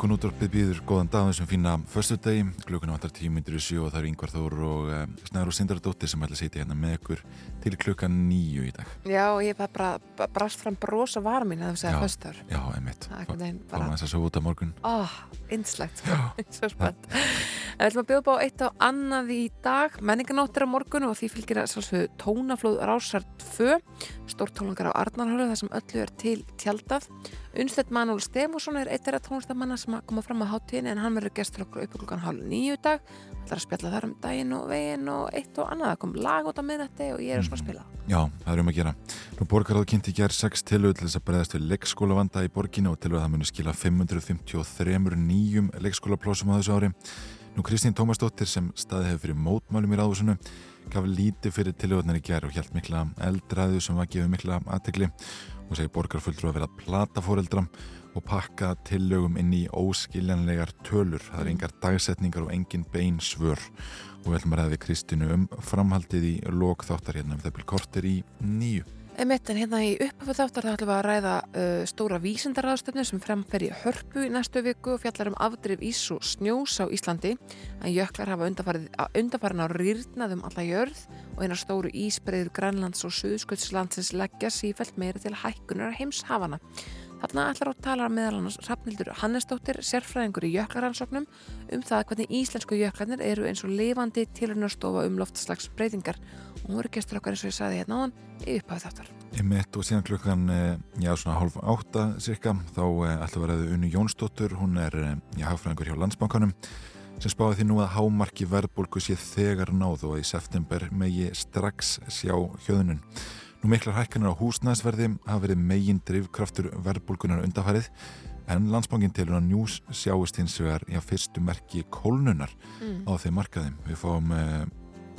Morgun útvarpið býður góðan dag þessum fína förstu degi, klukkuna vantar tíu myndir í sjó og það er Yngvar Þór og uh, Snæður og Sindardóttir sem ætla að sitja hérna með ykkur til klukkan nýju í dag. Já, ég bara, bara brast fram brosa vara mín að þú segja Já. föstur. Já, einmitt. Það er bara- þess að sofa út af morgun. Ó, yndislegt, svo spennt. En við ætlum að bjóða bá eitt á annað í dag, menninganóttir á morgun og því fylgir að tónaflóð rásar 2, stórtólangar á Arnarhólu þar sem öllu er til tjaldað. Unnstætt Manúl Stefússon er eitt þeirra tónlistamanna sem að koma fram á hátíðin en hann verður gestur okkur upp klukkan hálf nýju í dag. Það er að spjalla þar um daginn og veginn og eitt og annað. Það kom lag út á miðnætti og ég er svona að spila. Já, það er um að gera. Nú borgaráðu kynnti gerð 6 tilöð til þess að breyðast við leikskólavanda í borginni og tilöð að það muni skila 553 nýjum leikskólaplásum á þessu ári. Nú Kristín Tómasdóttir sem staði hefur fyrir mótmálum í ráðhúsinu gaf lítið fyrir tilöðunar í gerð og hjælt mikla eldræðu sem var gefið mikla aðtegli og segi borgarfulltrú að vera plataforeldra og pakka tillögum inn í óskiljanlegar tölur. Það er engar dagsetningar og engin bein svör og við ætlum að ræða við Kristínu um framhaldið í lok þáttar hérna um byrjum kortir í nýju. Emitt, en hérna í upphafu þáttar þá ætlum við að ræða uh, stóra vísindaráðstöfnu sem fremfer í hörpu í næstu viku og fjallar um afdrif ís og snjós á Íslandi en jöklar hafa undarfarin á rýrnað um alla jörð og einar stóru ísbreyður Grænlands og Suðsköldslandsins leggja sífælt meiri til hækkunar heimshafana. Þarna ætlar að tala meðal annars Hrafnildur Hannesdóttir, sérfræðingur í jöklaransóknum um það hvernig íslensku jöklarnir eru eins og lifandi tilhörnastofa um loftslags breytingar og hún verður gestur okkar eins og ég sagði hérna áðan í upphæðu þáttar. Emitt og síðan klukkan, eh, já svona hálf átta cirka, þá eh, við að ræða Unni Jónsdóttur, hún er eh, já, hagfræðingur hjá Landsbankanum sem spáði því nú að hámarki verðbólgu sé þegar náð og í september megi strax sjá hjöðunum. Nú miklar hækkanir á húsnæðsverði hafa verið megin drivkraftur verðbólgunar undarfærið en landsbankin telur að njús sjáist hins vegar í að fyrstu merki kólnunar Mm. á þeim markaðum. Við fáum uh,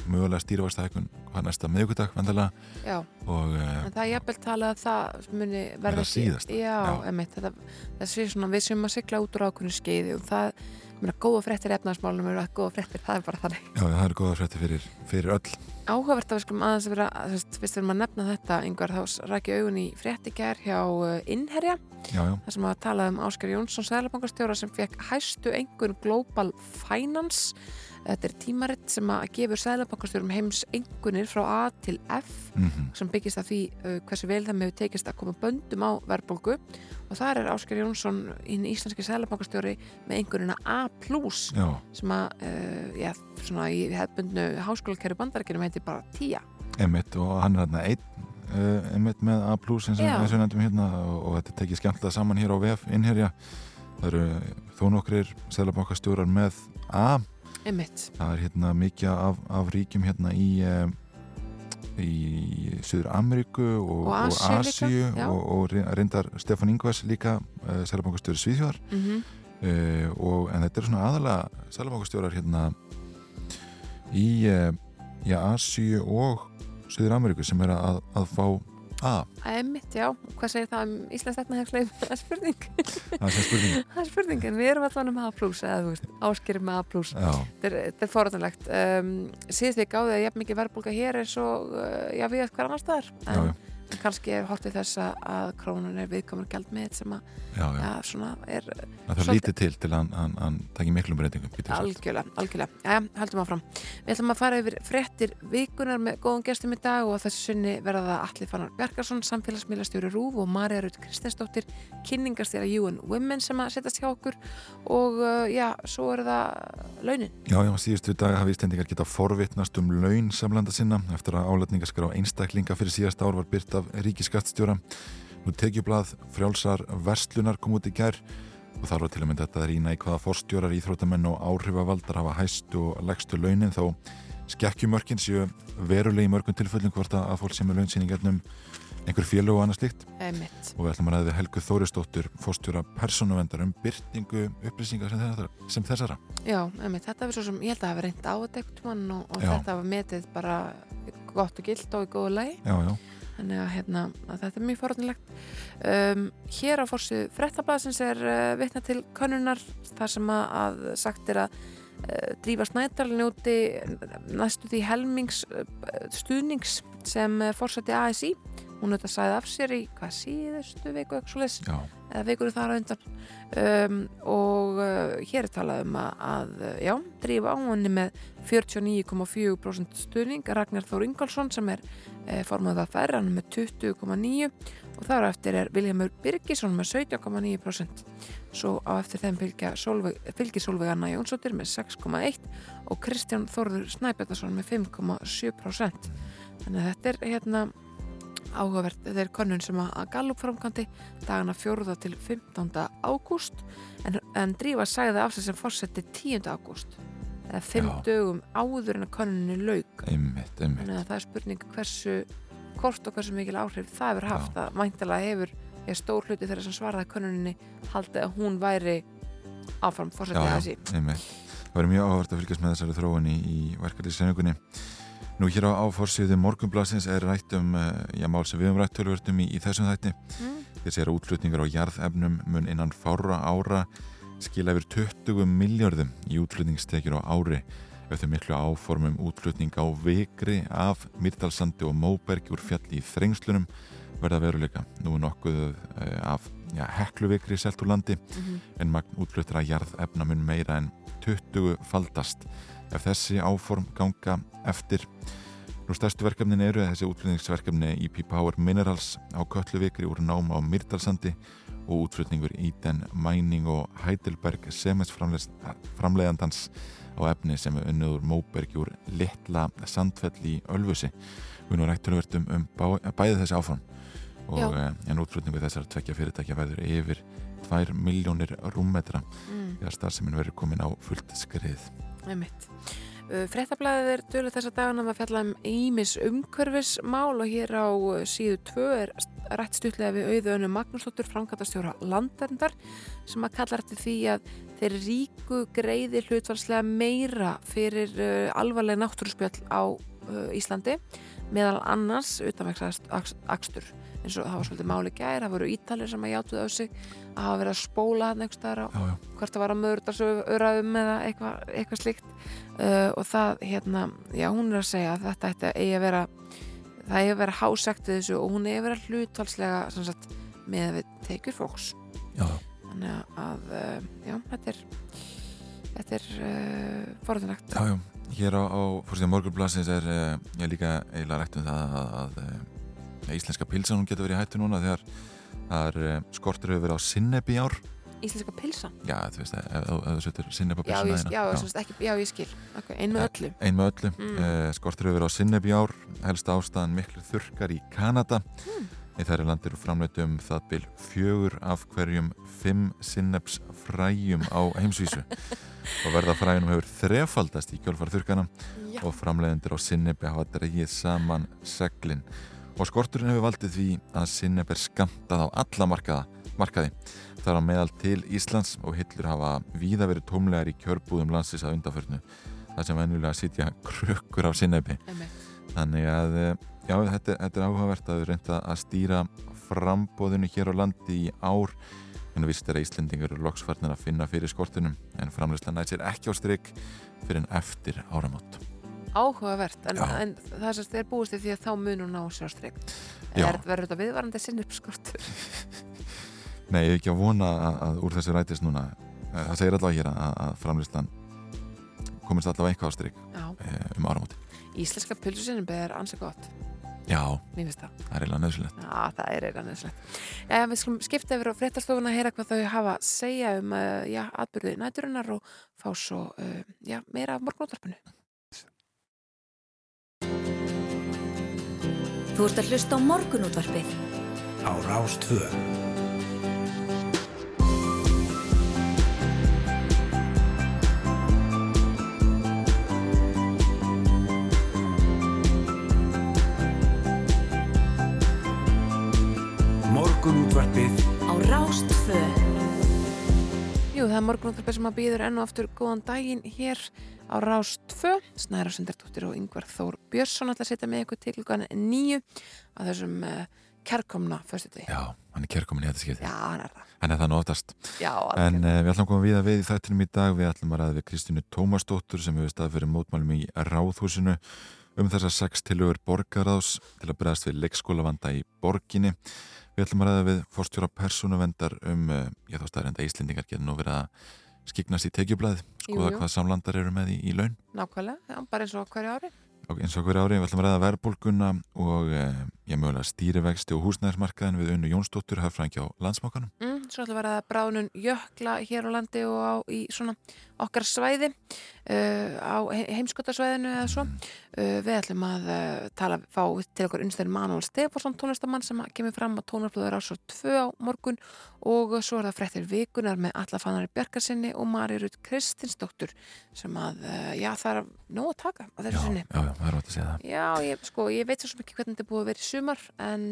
mögulega stýrivastahækun hvað næsta miðugudag vendalega Já, og uh, en það er jafnvel talað að það muni verða síðasta. Já, Já. emitt, þetta, þessi svona við sem að sigla út úr ákveðinu skeiði og það, ég meina, góða fréttir efnaðsmálunum eru að góða fréttir, það er bara þannig. já, það eru góða frétti fyrir, fyrir öll. Áhugavert að við skulum aðeins að vera, þú veist, fyrst við erum að nefna þetta, yngvar, þá rækja augun í fréttikær hjá uh, Innherja, Já, já, þar sem að talaði um Ásker Jónsson, sæðlabankastjóra sem fekk hæstu engun Global Finance. Þetta er tímaritt sem að gefur sæðlabankastjórum heims engunir frá A til F mm sem byggist að því uh, hversu vel þeim hefur tekist að koma böndum á verðbólgu og þar er Ásker Jónsson hinn íslenski sæðlabankastjóri með einhverjuna A+, já, sem að, uh, já, svona í hefbundnu háskólakerfi bandarækjunum heitir bara TIA. emitt og hann er hérna einn uh, emitt með A+, eins og nefndum hérna og, og þetta tekið skemmtilega saman hér á VF innherja. Það eru þó nokkrir selabokastjórar með A. Einmitt. Það er hérna mikið af, af ríkjum hérna í uh, í Suður Ameríku og, Og Asíu já. og, og reyndar Stefán Ingvars líka uh, selabokastjóri Svíþjóðar Mm uh, og, en þetta er svona aðalega selabokastjórar hérna í uh, já, Asíu og Suður Ameríku sem er að, að fá A, Einmitt, já. Hvað segir það um Íslands efnahagsleif? Það er spurning. það er spurning það er spurning, en við erum allan með A+, eða þú veist, áskýrum með A+. Þetta er, er forðanlegt. Um, síðast við gáðið að jafn mikið verðbólga hér eins og, uh, já, við hver annar staðar. já, já, kannski er hortið þess að, að krónun er viðkomur gæld með sem að, já, já. já, svona er Það þarf Svolítið- lítið til til að hann, hann, hann taki miklum breytingum algjörlega, algjörlega. Já, höldum áfram. Við ætlum að fara yfir fréttir vikunar með góðum gestum í dag og þessu sunni verða það Alli Fannar Bjarkarsson, samfélagsmiðlastjóri Rúf og Marja Rut Kristinsdóttir, kynningastýra UN Women sem að setjast hjá okkur og uh, já, svo er það launin. Já, já, síðustu dag hafi Íslendingar geta forvitnast um laun samlanda sinna eftir að álætningaskrá einstaklinga fyrir síðasta ár var byrt af ríkiskattstjóra. Nú tekjublað frjálsar verslunar kom út í gær og þar var til að mynda þetta rýna í hvaða forstjórar, íþróttamenn og áhrifavaldar hafa hæstu og leggstu launin þó skekkjumörkin séu veruleg í mörgum tilfellum hvort að fólk sem er launsýningarnum einhver félög og annað slíkt. Og við ætlum að ræða við Helgu Þórisdóttur fórstjóra persónuvendar um byrtingu upplýsingar sem sem þessara. Já, einmitt, þetta var svo sem, ég held að hafa reynd á þetta og, og þetta var metið bara gott og gilt og í góðu lagi. Já, já, þannig að, hérna, að þetta er mjög forðanlegt um, hér á fórsið frettablasins er uh, vitna til könnunar þar sem að, að sagt er að uh, drífa snædal njóti næstu því helmings uh, stuðnings sem uh, fórseti ASI hún auðvitað sæði af sér í hvað síðustu viku eða vikur þar á undan. Um, og uh, hér er talað um að, að uh, já, drífa á henni með 49,4% stuðning. Ragnar Þór Ingolson sem er uh, formað að færra hann með 20,9% og þar á eftir er Viljámur Birgisson með 17,9% svo á eftir þeim fylgja Solveig, Anna Jónsdóttir með 6,1% og Kristján Þórður Snæbjörnarsson með 5,7% þannig að þetta er hérna áhugavert, þetta er könnun sem að Gallup framkanti dagana 4. til 15. ágúst en, en Drífa sagði af sig sem fórseti 10. ágúst eða 5 Já. dögum áður en að könnunni lauk einmitt, einmitt að það er spurning hversu hvort og hversu mikil áhrif það hefur haft að væntalega hefur er stór hluti þeirra sem svaraði könnuninni haldið að hún væri áfram fórseti Já, að já, þessi Það verður mjög áhvert að fylgjast með þessari þróun í, í verkefliðsenningunni Nú hér á áforsíðu morgunblasins er rætt um uh, já, mál sem við höfum rætt tölvörtum í, í þessum þætti mm. Þessi er útflutningar á jarðefnum mun innan fára ára skila yfir 20 miljardum í útflutningstekjur á ári eftir miklu áformum útflutning á vikri af Myrdalsandi og Móbergi úr fjalli í þrengslunum verða veruleika. Nú er nokkuð uh, af já, hekluvikri selt úr landi Mhm. en magn útfluttra jarðefna mun meira en 20 faldast ef þessi áform ganga eftir. Nú stærstu verkefnin eru þessi útflutningsverkefni EP Power Minerals á Kölluvikri úr náma á Myrdalsandi og útflutningur Eden Mining og Heidelberg Semens framleiðandans á efni sem er unnið úr Móbergi úr litla sandfell í Ölfusi. Við nú rættunum verðum um bæði þessi áform og Já. eh, en útflutningu þessar tvekja fyrirtækja verður yfir 2 miljónir rúmmetra Mm. þegar starfseminn verður komin á fullt skrið. Einmitt. Uh, Fréttablaðið er dölur þessa dagana að fjalla um ímis umhverfismál og hér á uh, síðu 2 er rætt stutlega við auðvönu Magnúsdóttur framkvæmtastjóra landarndar sem að kalla eftir því að þeir ríku greiði hlutvarslega meira fyrir uh, alvarlega náttúruspjöll á Íslandi meðal annars utanvegsakstur eins og það var svolítið máli gær, það voru ítalir sem að játuð á sig að hafa verið að spóla hann einhvers staðar á Já, já, hvort það var að möðurdarsöraðum eða eitthvað, eitthvað slíkt. Uh, og það, hérna, já, hún er að segja að þetta ætti að eigi að vera það eigi að vera hásektið þessu og hún eigi að vera hlutvalslega, sagt, með við tekjur fólks. Já, þannig að, uh, já, þetta er þetta er uh, forðunlegt já, já. Hér á, á fórstíða morgunblasins er uh, ég líka eiginlega rætt um það að, að, að íslenska pilsan hún getur verið í hættu núna þegar það er uh, skortur hefur verið á sinnebi ár. Íslenska pilsan Já, þú veist, ef, þú setur sinnebi á já, pilsuna já, já. Sagt, ekki, já, ég skil okay, ein með öllu Ein með öllu. Mm. Mm. skortur hefur verið á sinnebi ár, helst ástæðan miklu þurkar í Kanada. Mm. Í þærri landir framleitu um það bil fjögur af hverjum fimm sinneps fræjum á heimsvísu og verða fræjunum hefur þrefaldast í kjölfar þurkana já, og framleiðendur á sinnebi hafa dreigið saman seglin. Og skorturinn hefur valdið því að sinneb er skamtað á alla markaða, markaði. Þar á meðal til Íslands og hillur hafa víða verið tómlegar í kjörbúðum landsins að undaförnu þar sem venjulega sitja krukkur af sinnebi þannig að eh, já, þetta, þetta er áhugavert að við reynda að stýra frambóðinu hér á landi í ár en vist er að Íslendingur eru loksfarnir að finna fyrir skortunum en framleysla næt sér ekki á strik fyrir en eftir áramót. Áhugavert en, en það sem er búist því að þá munum ná sjálfstreik Já. er verður þetta viðvarandi sinnupskortur Nei, ég er ekki að vona að, að úr þessu rætist núna. Eh, það segir allavega hér að, að framleyslan komist allavega eitthvað á strik já, eh, um áramóti íslenska pulsusinnum er ansi gott Já, það það er eiginlega nöðsulegt Já, það er eiginlega nöðslegt. Já, við skulum skipta yfir á fréttastofuna að heyra hvað þau hafa að segja um uh, já, atbyrði næturinnar og fá svo uh, já, meira af morgunóttarpinu. Þú ert að hlusta á morgunútvarpið. á Rástvö. Jú, það er morgunúttarpið sem að býður enn og aftur góðan daginn hér á Rás 2. Snæra Sundardóttir og Yngvar Þór Björnsson ætla að setja með ykkur til ykkur nýju að þessum uh, kærkomna fyrstu því. Já, hann er kærkomin í þetta skipti. Já, hann er það. Hann er það nótast. Já, En uh, við ætlum að koma við að við í þættinum í dag. Við ætlum að ræða við Kristínu Tómasdóttur sem hefur staðið fyrir mótmálum í Ráðhúsinu um þessar sex tilögur borgaráðs til að bregðast við leikskólavanda í borginni. Við ætlum að ræða við fórstjóra persónuvendar um, ég þá staðrenda Íslendingar getur nú verið að skiknast í tekjublaðið, skoða Jú, jú. hvað samlandar eru með í, í laun Nákvæmlega, já, bara eins og hverju ári. og eins og hverju ári við ætlum að ræða verðbólguna og eh, ég mögulega stýrivexti og húsnæðismarkaðin við unnu Jónsdóttur hafðfræðingi á landsmákanum. Mm, svo ætla að vera bráðnun jökla hér á landi og á, í svona okkar svæði uh, á he- heimskotasvæðinu eða svo. Uh, við ætlum að uh, tala, fá til okkur unnstæðin Manuel Stefansson tónlistamann sem kemur fram á tónarblöður á svo tvö á morgun og svo er það fréttir vikunar með Alla Fannari Bjarkarsinni og Mari Rut Kristinsdóttur sem að, já það er nóg að taka á þessu Já, sinni. já, já, það er rátt að segja það. Já, ég, sko, ég veit svo ekki hvernig þetta búið að vera í sumar en,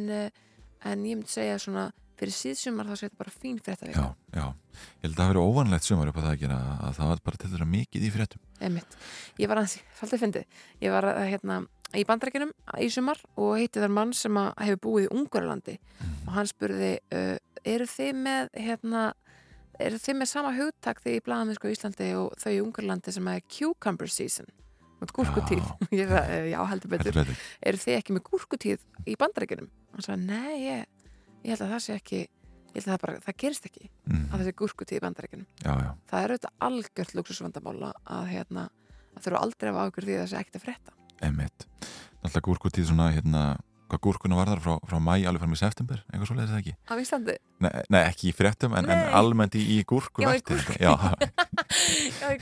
en ég myndi segja svona fyrir síðsumar þá sé þetta bara fín frétta Já, já. Ég held að það verið óvanlegt sumar upp á það að gera að það var bara til þeirra mikið í fréttum. Einmitt. Ég var aðeins, svolítið fyndið, ég var að, hérna, í bandrækjunum í sumar og heitti þar mann sem að hefur búið í Ungurlandi og hann spurði, uh, eru þið með, hérna, eru þið með sama hugtak því í blaðamennsku í Íslandi og þau í Ungurlandi sem er cucumber season, með gúrkutíð, ég "Eh, já, heldur betur, Heldur betur. eru þið ekki með gúrkutíð í bandrækjunum? Hann sagði, nei, ég, ég held að það sé ekki, ég held að það bara, það gerist ekki Mm. að þessi gúrkutíð í bandarækjunum Já, já, það er auðvitað algjört luxusvandamála að hérna, að þurfa aldrei að ágjör því að það sé ekkert að frétta. Emitt. Náttúrulega gúrkutíð svona, hérna, hvað gúrkuna var þar frá, frá mæ alveg fram í september, eitthvað svo leiðis það ekki? á Íslandi? Nei, nei, ekki í fréttum, en, en almennt í, í gúrku Já, í gúrku. Já, Já, í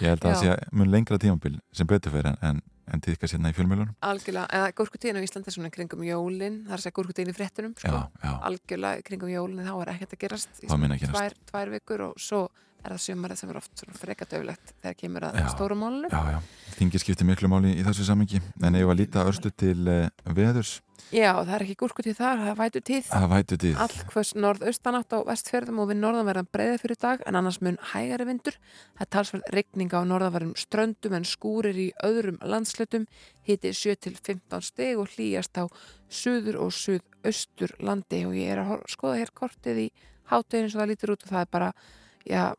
ég held að það sé mun lengra tímabil sem betur fyrir en, en, en tíðkast hérna í fjölmjölunum. algjörlega eða gúrkutíðin á Íslandi er svona kringum jólin það er að segja gúrkutíðin í fréttunum Já, sko. algjörlega kringum jólin þá er ekkert að gerast í tvær, tvær vikur og svo er það sumarið sem er oft svona freka döflegt þegar kemur að Já. stóru málunum já, já. Þingir skiptir miklu máli í þessu samingi, en ef að líta örstu til uh, veðurs, já, það er ekki gúrkutíð þar, það er vætu tíð það vætu tíð. Allkvöss norðaustanátt á vestfjörðum og við norðanverðan breiða fyrir dag en annars mun hægari vindur. Það er talsverð regning á norðanverðum ströndum en skúrir í öðrum landslutum hiti 7-15 steg og hlýjast á suður og suðaustur landi og ég er að skoða hér kortið í háteginu svo það lítur út og það er bara já,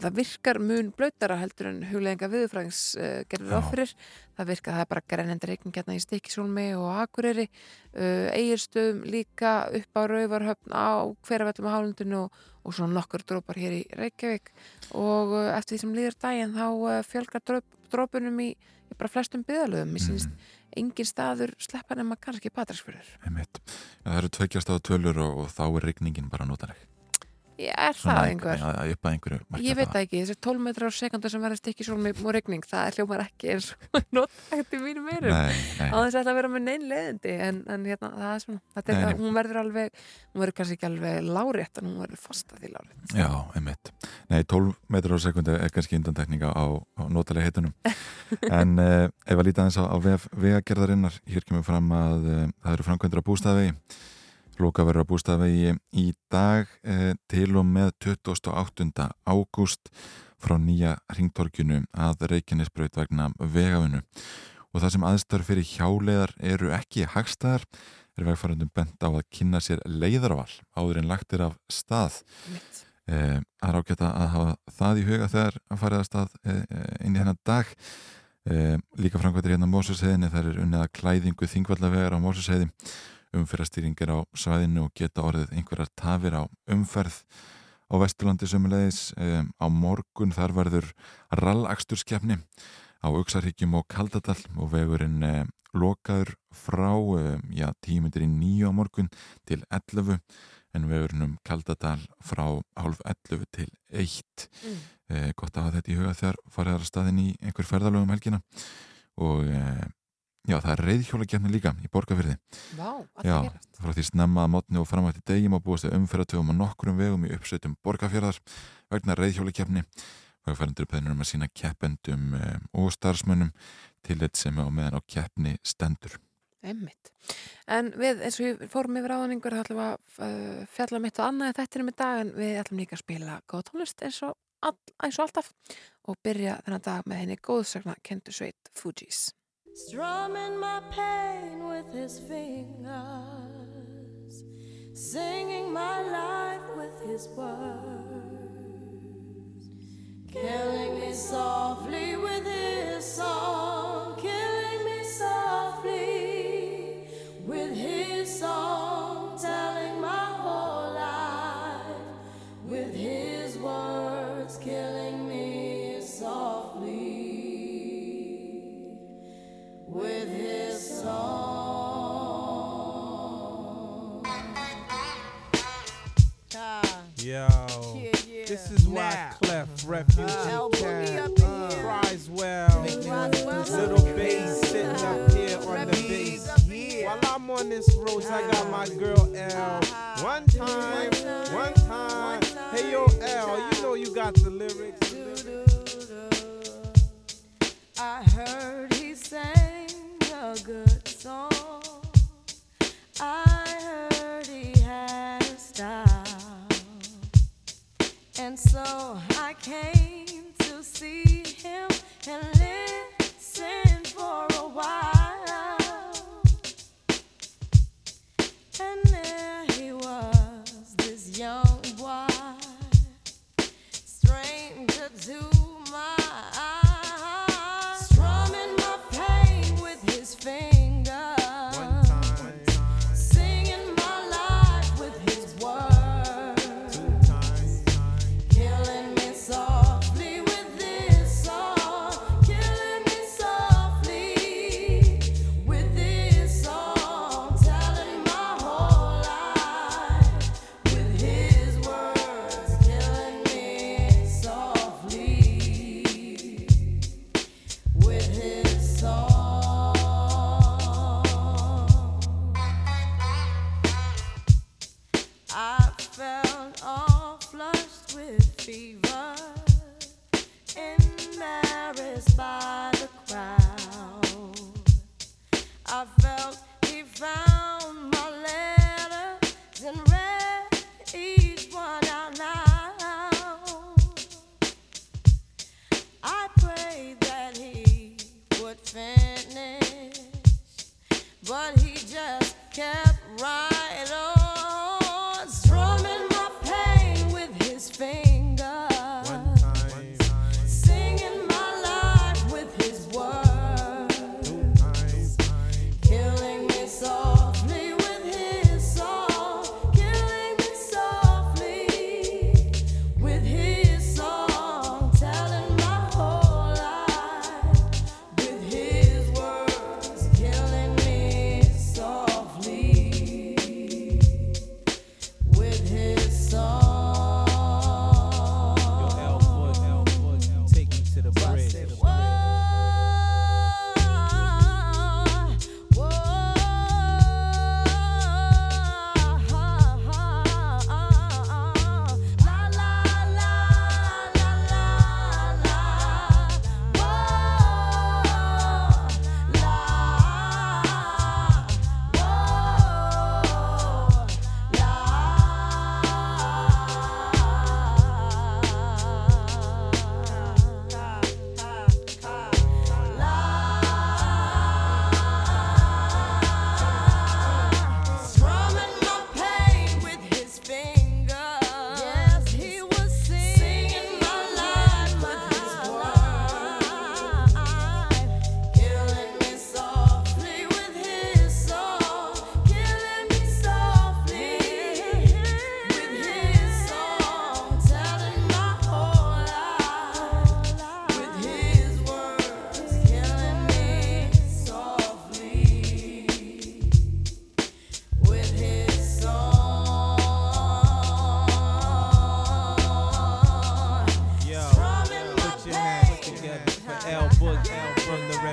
það virkar mun blöytara heldur en hugleðinga viðfræðings uh, gerir Já. ofrir. Það virkar, það er bara grænendur regning hérna í Stikisólmi og Akureyri uh, eigirstöðum líka upp á Rauvarhöfn á hverjavellum á hálundinu og, og svona nokkur drópar hér í Reykjavík og uh, eftir því sem líður daginn þá fjölgar dróp, drópunum í, í bara flestum byðalöðum. Mér sínst engin staður sleppa nema kannski Patræksfjörður. Það eru tveggjast á tölur og, og þá er rigningin bara notaleg. Ég er það einhver. Upp að einhverju Ég veit það ekki, þessi 12 metrar á sekundu sem verður stikki sólmi og regning, það hljómar ekki eins og notægt í mínum meirum. Á þess að þetta vera með neinn leiðindi en, en hérna, það er svona, þetta er, nei. hún verður alveg hún verður kannski ekki alveg lárétt en hún verður fasta því lárétt já, einmitt. Nei, 12 metrar á sekundi er kannski undantekninga á, á notalega heitunum. En uh, ef að líta aðeins á, á vegagerðarinnar, hér kemur fram að uh, það eru framkvæmdur á bústafegi. Loka verður á bústafegi í dag uh, til og með 28. ágúst frá nýja ringtorkjunu að Reykjanesbraut vegna vegafinu. Og það sem aðstæður fyrir hjáleiðar eru ekki hagstæðar er vegfærandum bent á að kynna sér leiðarval áður en lagt er af stað. Eh, Það er ágætt að hafa það í huga þegar að farið að stað eh, inn í hennar dag. Eh, Líka framkvæmdur hérna á Mósusheiðinni, þar er unnið að klæðingu þingvallavegar á Mósusheiði, umferðastýringir á svæðinu og geta orðið einhverjar tafir á umferð á Vesturlandi sömulegis. Eh, Á morgun þar verður rallaksturskeppni á Uxarhyggjum og Kaldadal og vegurinn eh, lokaður frá eh, já, tímyndir í nýju á morgun til 11 en vegurinn um Kaldadal frá hálf 11 til 1 Mm. eh, gott að hafa þetta í huga þegar farið að staðin í einhver ferðalögum helgina og eh, Já, það er reyðhjólagjafni líka í borgarfyrði. Vá, allt Já, gerast. Já, frá því snemmaða mótni og framvætti degi má búast að umferðatöfum á nokkrum vegum í uppsveitum borgarfyrðar vegna reyðhjólagjafni. Vagfærandur peðinur um að sína keppendum eh, og starfsmönnum til þetta sem á meðan á keppni stendur. Emmitt. En við, eins og við fórum yfir áðningur, þá ætlum við að eh, fjalla um mitt og annað þetta er um í dag en við ætlum líka að spila góð tónlist eins og, all, eins og alltaf og byrja þennan dag með henni góðsakna Kentu Sveit Fujis. strumming my pain with his fingers, singing my life with his words, killing me softly with his song. Yo. Yeah. This is now. why Clef, uh-huh. Refugee uh, Cat, uh, Criswell, Little Bass sitting up uh-huh. here on the bass. While I'm on this road, I got my uh-huh. girl L. One time, one time. Hey, yo, L, you know you got the lyrics. I heard he sang a good song. I heard he had a style. And so I came to see him and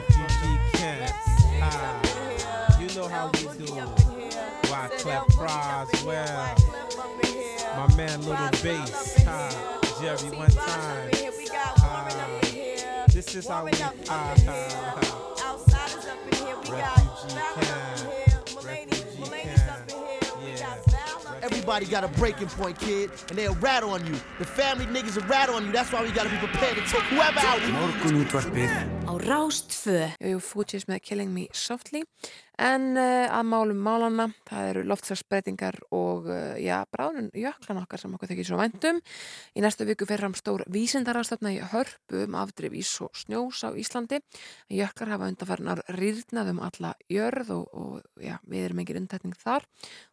refugee camps. Ah, you know how we do. Why clap prize well. My man, little bass. Ah, Jerry, one time. Ah, this is how we. Ah, ah, ah. Refugee. Everybody got a breaking point, kid, and they'll rat on you. The family niggas will rat on you. That's why we gotta be prepared to take whoever out. we- Morgunútvarpið Á Rástfö. Jú, Fujis með Killing Me Softly en uh, að málum málana það eru loftslagsbreytingar og uh, já, bráðun jöklan okkar sem okkur þykir svo væntum í næstu viku fer fram stór vísindarastöfna í hörpu um afdrif ís og snjós á Íslandi. Jöklar hafa undanfarnar rýrnað um alla jörð og, og já, við erum engin undtækning þar.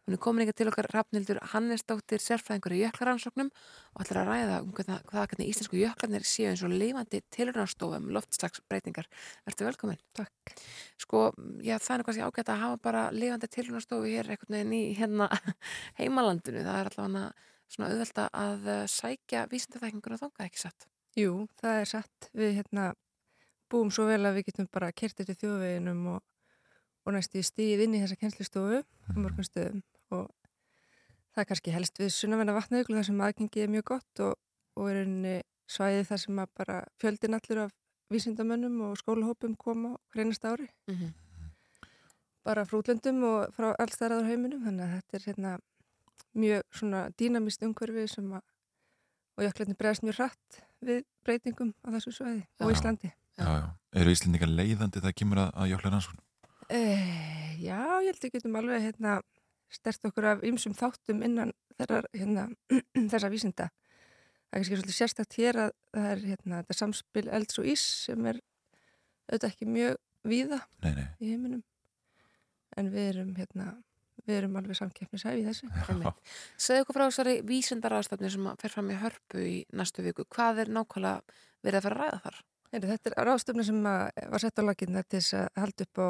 Hún er komin eitthvað til okkar Rafnildur Hannesdóttir sérfræðingur í jöklaransóknum og ætlar að ræða um hvað, hvað hvernig íslensku jöklarnir séu eins og lifandi tilhörnarstofum loftslagsbreytingar Vertu velkomin. Takk. Sko, já, það er kannski ágætt að hafa bara lifandi tilhörnastofu hér einhvern veginn í hérna heimalandinu. Það er allavega svona auðvelda að eh, sækja vísindaþekkingur og þanga, ekki satt? Jú, það er satt. Við hérna búum svo vel að við getum bara kert eftir þjóðveginum og, og næstu stíð inn í þessa kennslistofu á mörgum stöðum og það er kannski helst við sunnavenna vatnauglu þar sem aðgengi er mjög gott og, og er einni svæði þar sem að bara fjöldin allur af vísindamönnum og skólahópum koma hreinast ári Mm -hmm. bara frá útlöndum og frá allstæðraður heiminum þannig að þetta er hérna mjög svona dýnamist umhverfi sem að og jöklarnir bregðast mjög hratt við breytingum á þessu svæði og Já. Íslandi. Já, já. Eru Íslendingar leiðandi það kemur að, að jökla rannsókn? E, já, ég held að við getum alveg hérna stert okkur af ymsum þáttum innan þeirra, hérna, þessa vísinda. Það er kannski svolítið sérstakt hér að það er hérna, þetta samspil elds og ís sem er auðvitað ekki mjög víða Nei, nei. í heiminum en við erum hérna við erum alveg samkeppnishæfi í þessu. Segðu okkur frá þessari vísindarastöfni sem að fer fram í hörpu í næstu viku. Hvað er nákvæmlega verið að fara að ræða þar? Heyri, þetta er ráðstöfna sem að var sett á laginna til þess að halda upp á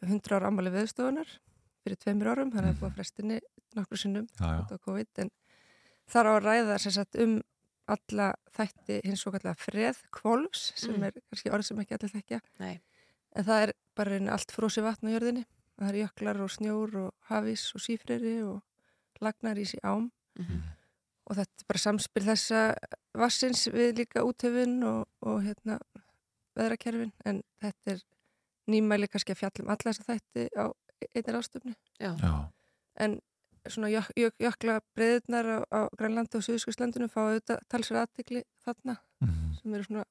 100 ára ammali viðstofunar fyrir tveimur árum, þannig að búa frestinni nokkur sinnum Já, já. út á COVID en þar á að ræða sem sagt um alla þætti hins svo kallega freð kvolfs sem Mm. er kannski orð sem ekki allir þekkja Nei. en það er bara einu allt frósi vatn á jörðinni það er jöklar og snjór og hafís og sífreri og lagnar í sí ám Mm og þetta er bara samspil þessa vassins við líka útöfun og, og hérna veðrakerfin en þetta er nýmæli kannski að fjalla um alla þessa þætti á Já. Já. en svona jök, jök, jökla breyðurnar á, á Grænlandi og Suðurskustlandinu fá auðvitað talsverð aðtikli þarna Mhm. sem eru svona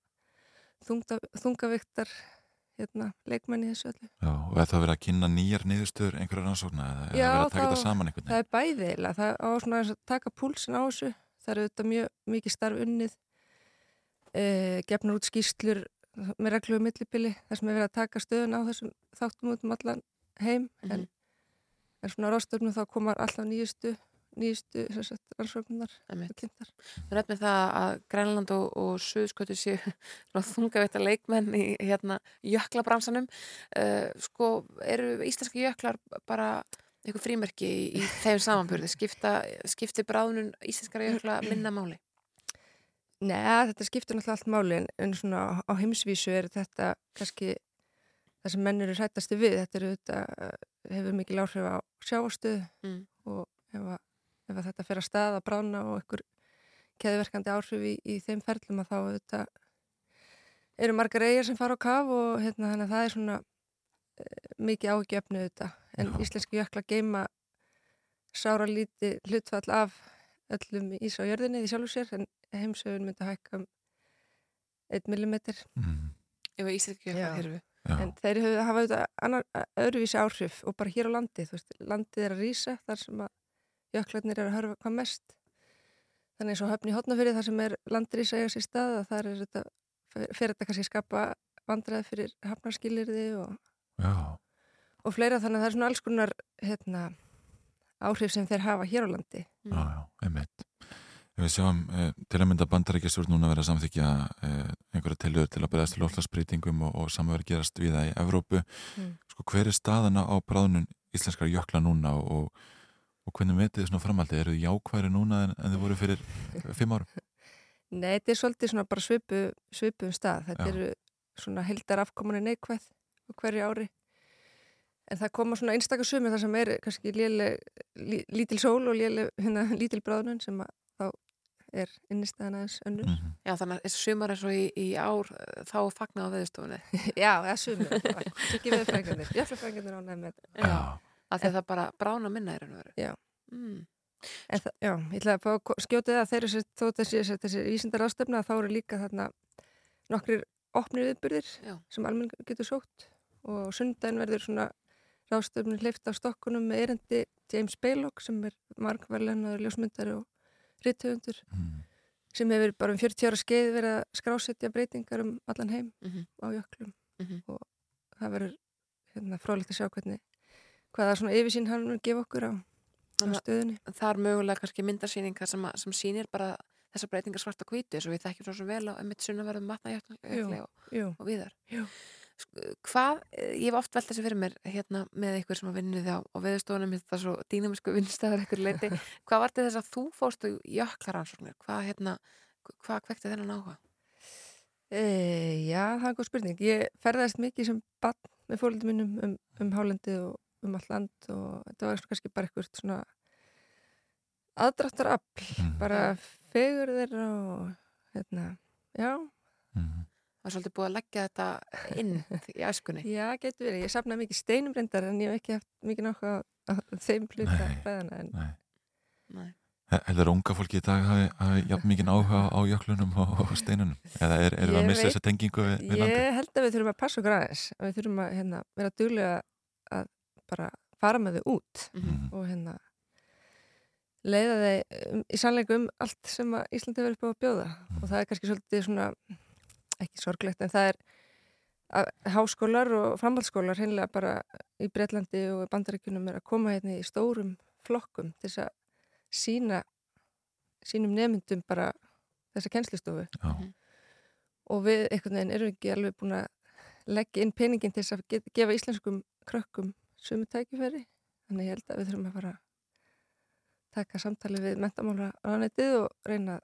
þungda, þungaviktar hérna, leikmenni þessu öllu. Já, og er það verið að kynna nýjar niðurstöður einhverja rannsókna eða er Já, það verið að taka þá- þetta saman einhvern Það er bæði eiginlega, það á svona að taka púlsin á þessu, það eru auðvitað mjög mikið starf unnið, e, gefnur út skýrslur með reglum millibili, þar sem er verið að taka stöðun á þessum þáttum út um allan heim, en, en svona rástöfnum þá komar alltaf nýjustu, nýjustu rannsóknar. Þú nefnir það að Grænland og, og Suðskötu séu þungavita leikmenn í hérna, jöklabransanum. Uh, sko, eru íslenski jöklar bara eitthvað frímerki í, í þeim samanbyrði? Skipta, skipti bráðunum íslenskara jökla minna máli? Nei, þetta skiptir náttúrulega allt máli en, en svona á heimsvísu er þetta kannski það sem menn eru hrættastu við. Þetta eru þetta hefur mikil áhrif á sjáastuð Mm. og ef, að, ef að þetta fer að stað að brána og einhver keðverkandi áhrif í, í þeim ferlum að þá þetta eru margar eigir sem fara á kaf og hérna þannig að það er svona e, mikið ágjöfnu þetta en Já. íslenski jökla geima sára líti hlutfall af öllum ís á jörðinni því sjálfur sér en heimsögun myndi hækka um 1 mm Mhm. Ef að íslenski jöklar Já. Já. en þeir hefur hafa auðvitað öðruvísi áhrif og bara hér á landi veist, landið er að rýsa þar sem að jöklarnir eru að hörfa hvað mest þannig eins og höfni hotnafyrir þar sem er landrýsa sér stað að þar er þetta fyrir þetta kannski skapa vandræði fyrir hafnarskilirði og, og fleira þannig að það er svona alls konar hérna, áhrif sem þeir hafa hér á landi Já, já, einmitt. Við sjáum eh, til að mynda bandarækjastjórn núna vera að samþykja eh, einhverja tilhör til að bregðast til lofslagsbreytingum og, og samverð gerast við það í Evrópu. Mm. Sko, hver er staðana á bráðnun íslenskar jökla núna og, og hvernig metið þið svona framhaldið? Eru þið jákværi núna en, en þið voru fyrir fimm árum? Nei, þetta er svolítið svona bara svipu, svipu um stað. Þetta Já. eru svona heldar afkomunni neikvæð hverju ári. En það koma svona einstakar sumi þar sem er kannski léleg, lí, lítil sól og léleg, hérna, lítil bráðnun sem að er innistæðan aðeins önnur. Mm. Já, þannig að sumar eins og í, í ár eh, þá fagnað á veðustofunni. Já, það er sumi. Ekki við frængarnir. Jöfnfrængarnir ánægð með þetta. Já. Að því að það bara brána minna í raun og veru. Já. Mm. En það, já, ég ætla að fá það að þeir eru þó þessi, þessi, þessi vísindar ástöfna þá eru líka þarna nokkrir opnir viðburðir Já. sem almenn getur sótt og sundaginn verður svona ráðstöfnir hleyft á stokkunum með erindi James Baylock sem er margverlenaður ljósmyndari og rittöfundur Mm. sem hefur bara um 40 ára skeið verið að skrásetja breytingar um allan heim Mhm. á jöklum Mhm. og það verður hérna, frólægt að sjá hvernig hvaða svona yfirsýn hann mun gefa okkur á, á stöðunni. Það er mögulega kannski myndarsýningar sem, að- sem sýnir bara þessar breytingar svart og hvítu eins og við þekkjum svo vel á emitt sunnaverðum matnajökli og, og viðar. Jú. Sk- Hvað, eh, ég hef oft velt þessi fyrir mér hérna með ykkur sem að vinni því á, á veðustofunum, þetta er svo dýnamisku vinnstæðar ykkur leiti. Hvað var til þess að þú fórst á jöklaransóknir? Hvað, hérna, hvað kvekti þennan áhuga? E, já, það er góð spurning. Ég ferðast mikið sem bann með fólundum mínum um, um hálendið og um allt land og þetta var kannski bara eitthvað svona aðdráttar afl, Mhm. bara fegur þeirra og hérna, já, Er svolítið búið að leggja þetta inn í æskunni. já, getur verið. Ég safnaði mikið steinum reyndar en ég hef ekki haft mikið náttúrulega þeim hluta Nei. fræðana en Nei. Nei. He- Heldur unga fólki í dag hafi, hafi jafn mikið áhuga á jöklunum og, og steinunum? Eða er, er það að missa þessa tengingu við, við landi? Ég held að við þurfum að passa okkur aðeins að við þurfum að hérna, vera duglega að bara fara með þau út Mhm. og hérna leiða þeir um, í sannleiku um allt sem að Íslandi verður upp á að bjóða og það er kannski svolítið svona ekki sorglegt en það er að háskólar og framhaldsskólar hreinlega bara í Breitlandi og Bandaríkunum er að koma hérna í stórum flokkum til þess að sína sínum nefndum bara þessa kennslistofu Já. og við einhvern veginn erum ekki alveg búin að leggja inn peningin til þess að gefa íslenskum krökkum sömu tækifæri. Þannig ég held að við þurfum að fara taka samtali við mentamála ráðnættið og reyna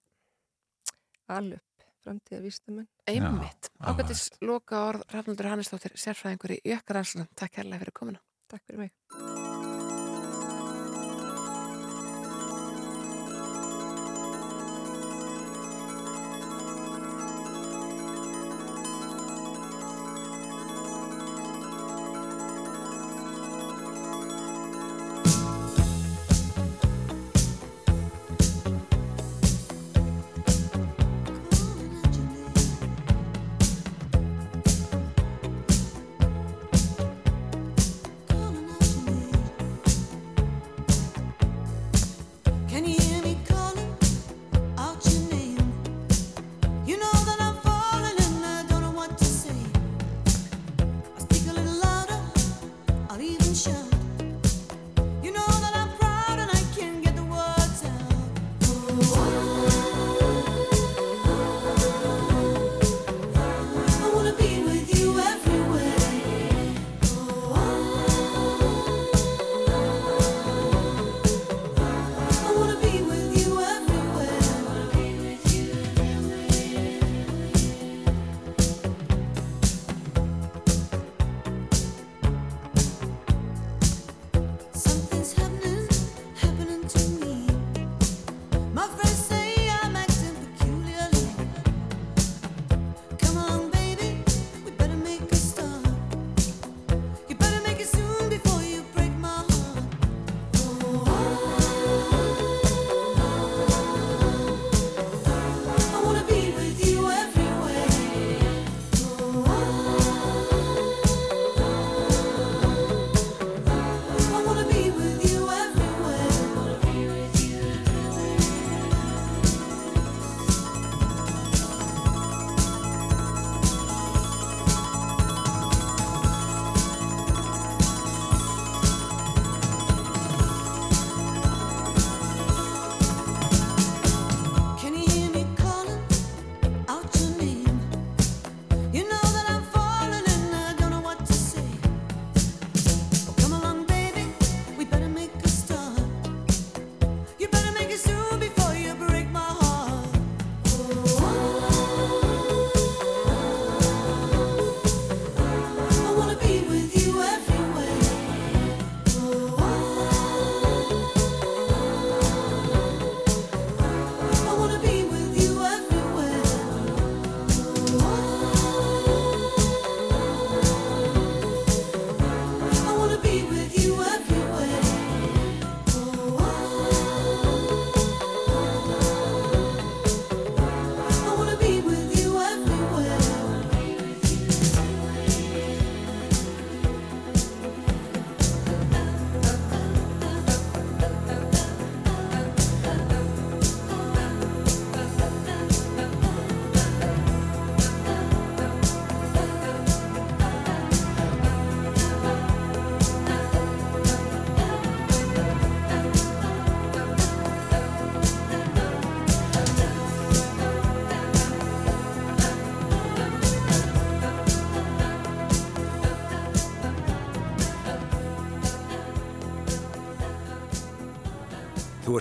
að alveg framtíða vísitumenn Einmitt. Ágættis loka orð Rafnaldur Hannesdóttir, sérfræðingur í jökkaransóknum. Takk hérlega fyrir komuna. Takk fyrir mig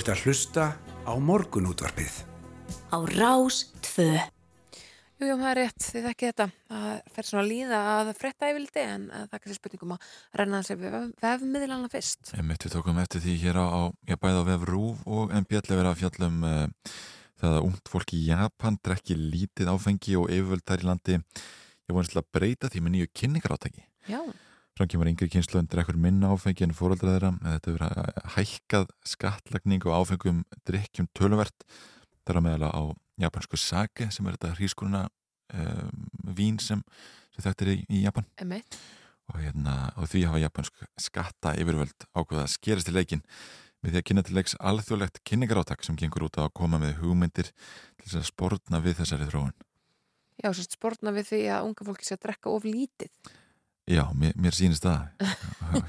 ert að hlusta á morgunútvarpið. Á Rás 2. Jú, jú, það er rétt, þið þekki þetta. Það fer svona að líða að frétta yfirldi en eh, það er kannski spurningum að renna þessi vef, vefmiðlana fyrst. Við tókum eftir því hér á, á ég bæði á vef Rúf og MBL að vera að fjallum uh, það að ungt fólk í Japan drekki lítið áfengi og yfirvöld þær í landi. Ég vonist til að breyta því með nýju kynningarátaki. Já, Fram kemur yngri kynsluðin drekkur minna áfengi en fóröldra þeirra. Þetta hefur verið hækkað skattlagning og áfengum drikkjum töluvert. Það er að meðala á japansku sake sem er þetta hrískuruna um, vín sem, sem þetta er í, í Japan og, hérna, og því hafa japansk skatta yfirvöld ákveða að skerast í leikin með því að kynna til leiks alþjóðlegt kynningaráttak sem gengur út á að koma með hugmyndir til þess að sportna við þessari þróun. Já, svo sportna við því að unga fólki sé að drekka of lítið. Já, mér, mér sýnist það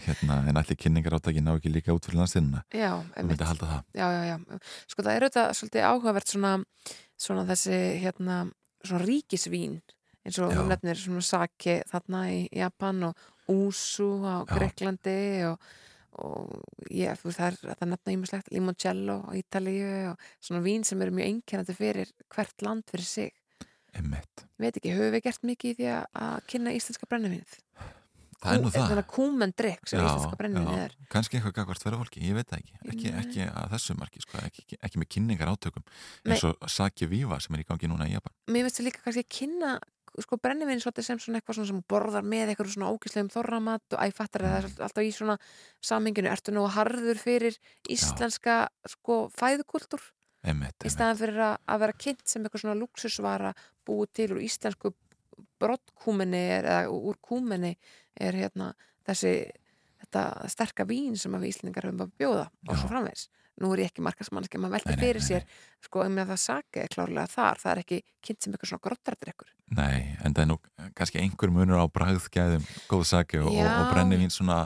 hérna, en allir kynningaráttakki ná ekki líka út fyrir landstínuna. Já, Þú myndi halda það. Já, já, já. Sko það er auðvitað svolítið áhugavert svona, svona þessi, hérna, svona ríkisvín eins og þú nefnir svona sake þarna í Japan og úsu á. Greiklandi og, og ég, þú veist, það er það nefna ímislegt limoncello á Ítalíu og svona vín sem eru mjög einkennandi fyrir hvert land fyrir sig. Einmitt. Veit ekki, höfum við gert mikið í því að, kynna íslenska brennivinnið? Það er nú það. Þannig að kúmendrykk sem íslenska brennivinnið er. kannski eitthvað gagvart fyrir fólki, ég veit það ekki ekki, ekki að þessu marki, sko, ekki, ekki, með kynningar átökum eins og Saki Viva sem er í gangi núna í Japan mér finnst það líka kannski að kynna sko brennivinn svolítið sem svona eitthvað svona sem borðar með eitthvað svona ógæslegum þorramat og æfattar það er alltaf í svona samhenginu, ertu nú harður fyrir íslenska sko fæðukultúr einmitt, í einmitt. staðan fyrir að, að vera kynnt sem eitthvað svona luxusvara búið til úr íslensku brottkúminni eða úr kúminni er hérna þessi þetta sterka vín sem að við Íslendingar höfum að bjóða og svo framvegs nú er ég ekki markasmannski, maður Nei, nei, fyrir nei, sér. sko, ef með það sake er klárlega þar. Það er ekki kynnt sem eitthvað svona grottardrykkur Nei, en það er nú kannski einhver munur á bragðgæðum góð Saki og, og, og brennivín svona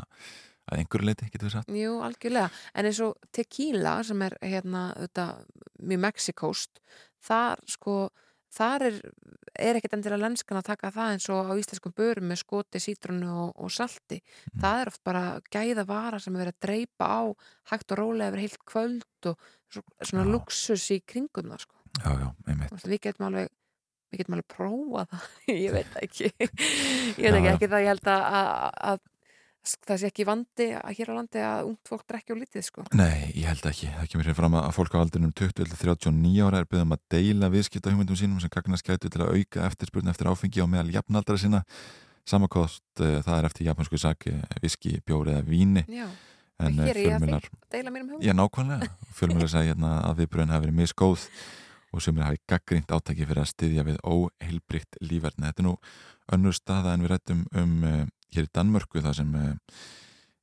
að einhverju leiti, getur við sagt. Jú, algjörlega, en eins og tequila sem er hérna mjög Mexikóst þar sko þar er, er ekkert endilega lenskan að taka það eins og á íslenskum börum með skoti, sítrunu og, og salti. Það er oft bara gæða vara sem er verið að dreipa á hægt og rólega yfir heilt kvöld og svo, svona Já. luxus í kringum það sko. Já, já, einmitt. Við getum alveg við getum alveg prófað það. Ég veit ekki. Ég veit ekki, já. ekki það ég held að, að, að það sé ekki vandi að hér á landi að ungt fólk drekki og lítið sko. Nei, ég held ekki. Það kemur hér fram að fólk á aldrinum 20-39 ára er byggðum að deila viðskipta hugmyndum sínum sem gagnast gætu til að auka eftirspurn eftir áfengi á meðal jafnaldra sinna. Samakost uh, það er eftir japansku saki, viski, bjóri eða víni. Já, En að fjölmjölar, já nákvæmlega, fjölmjölar sagði hérna að viðbröðin hafi verið misgóð og sem er hafi gaggrínt átaki fyrir að styðja við óheilbrygt lífverðni. Þetta er nú önnur staða en við rættum um uh, hér í Danmörku það sem uh,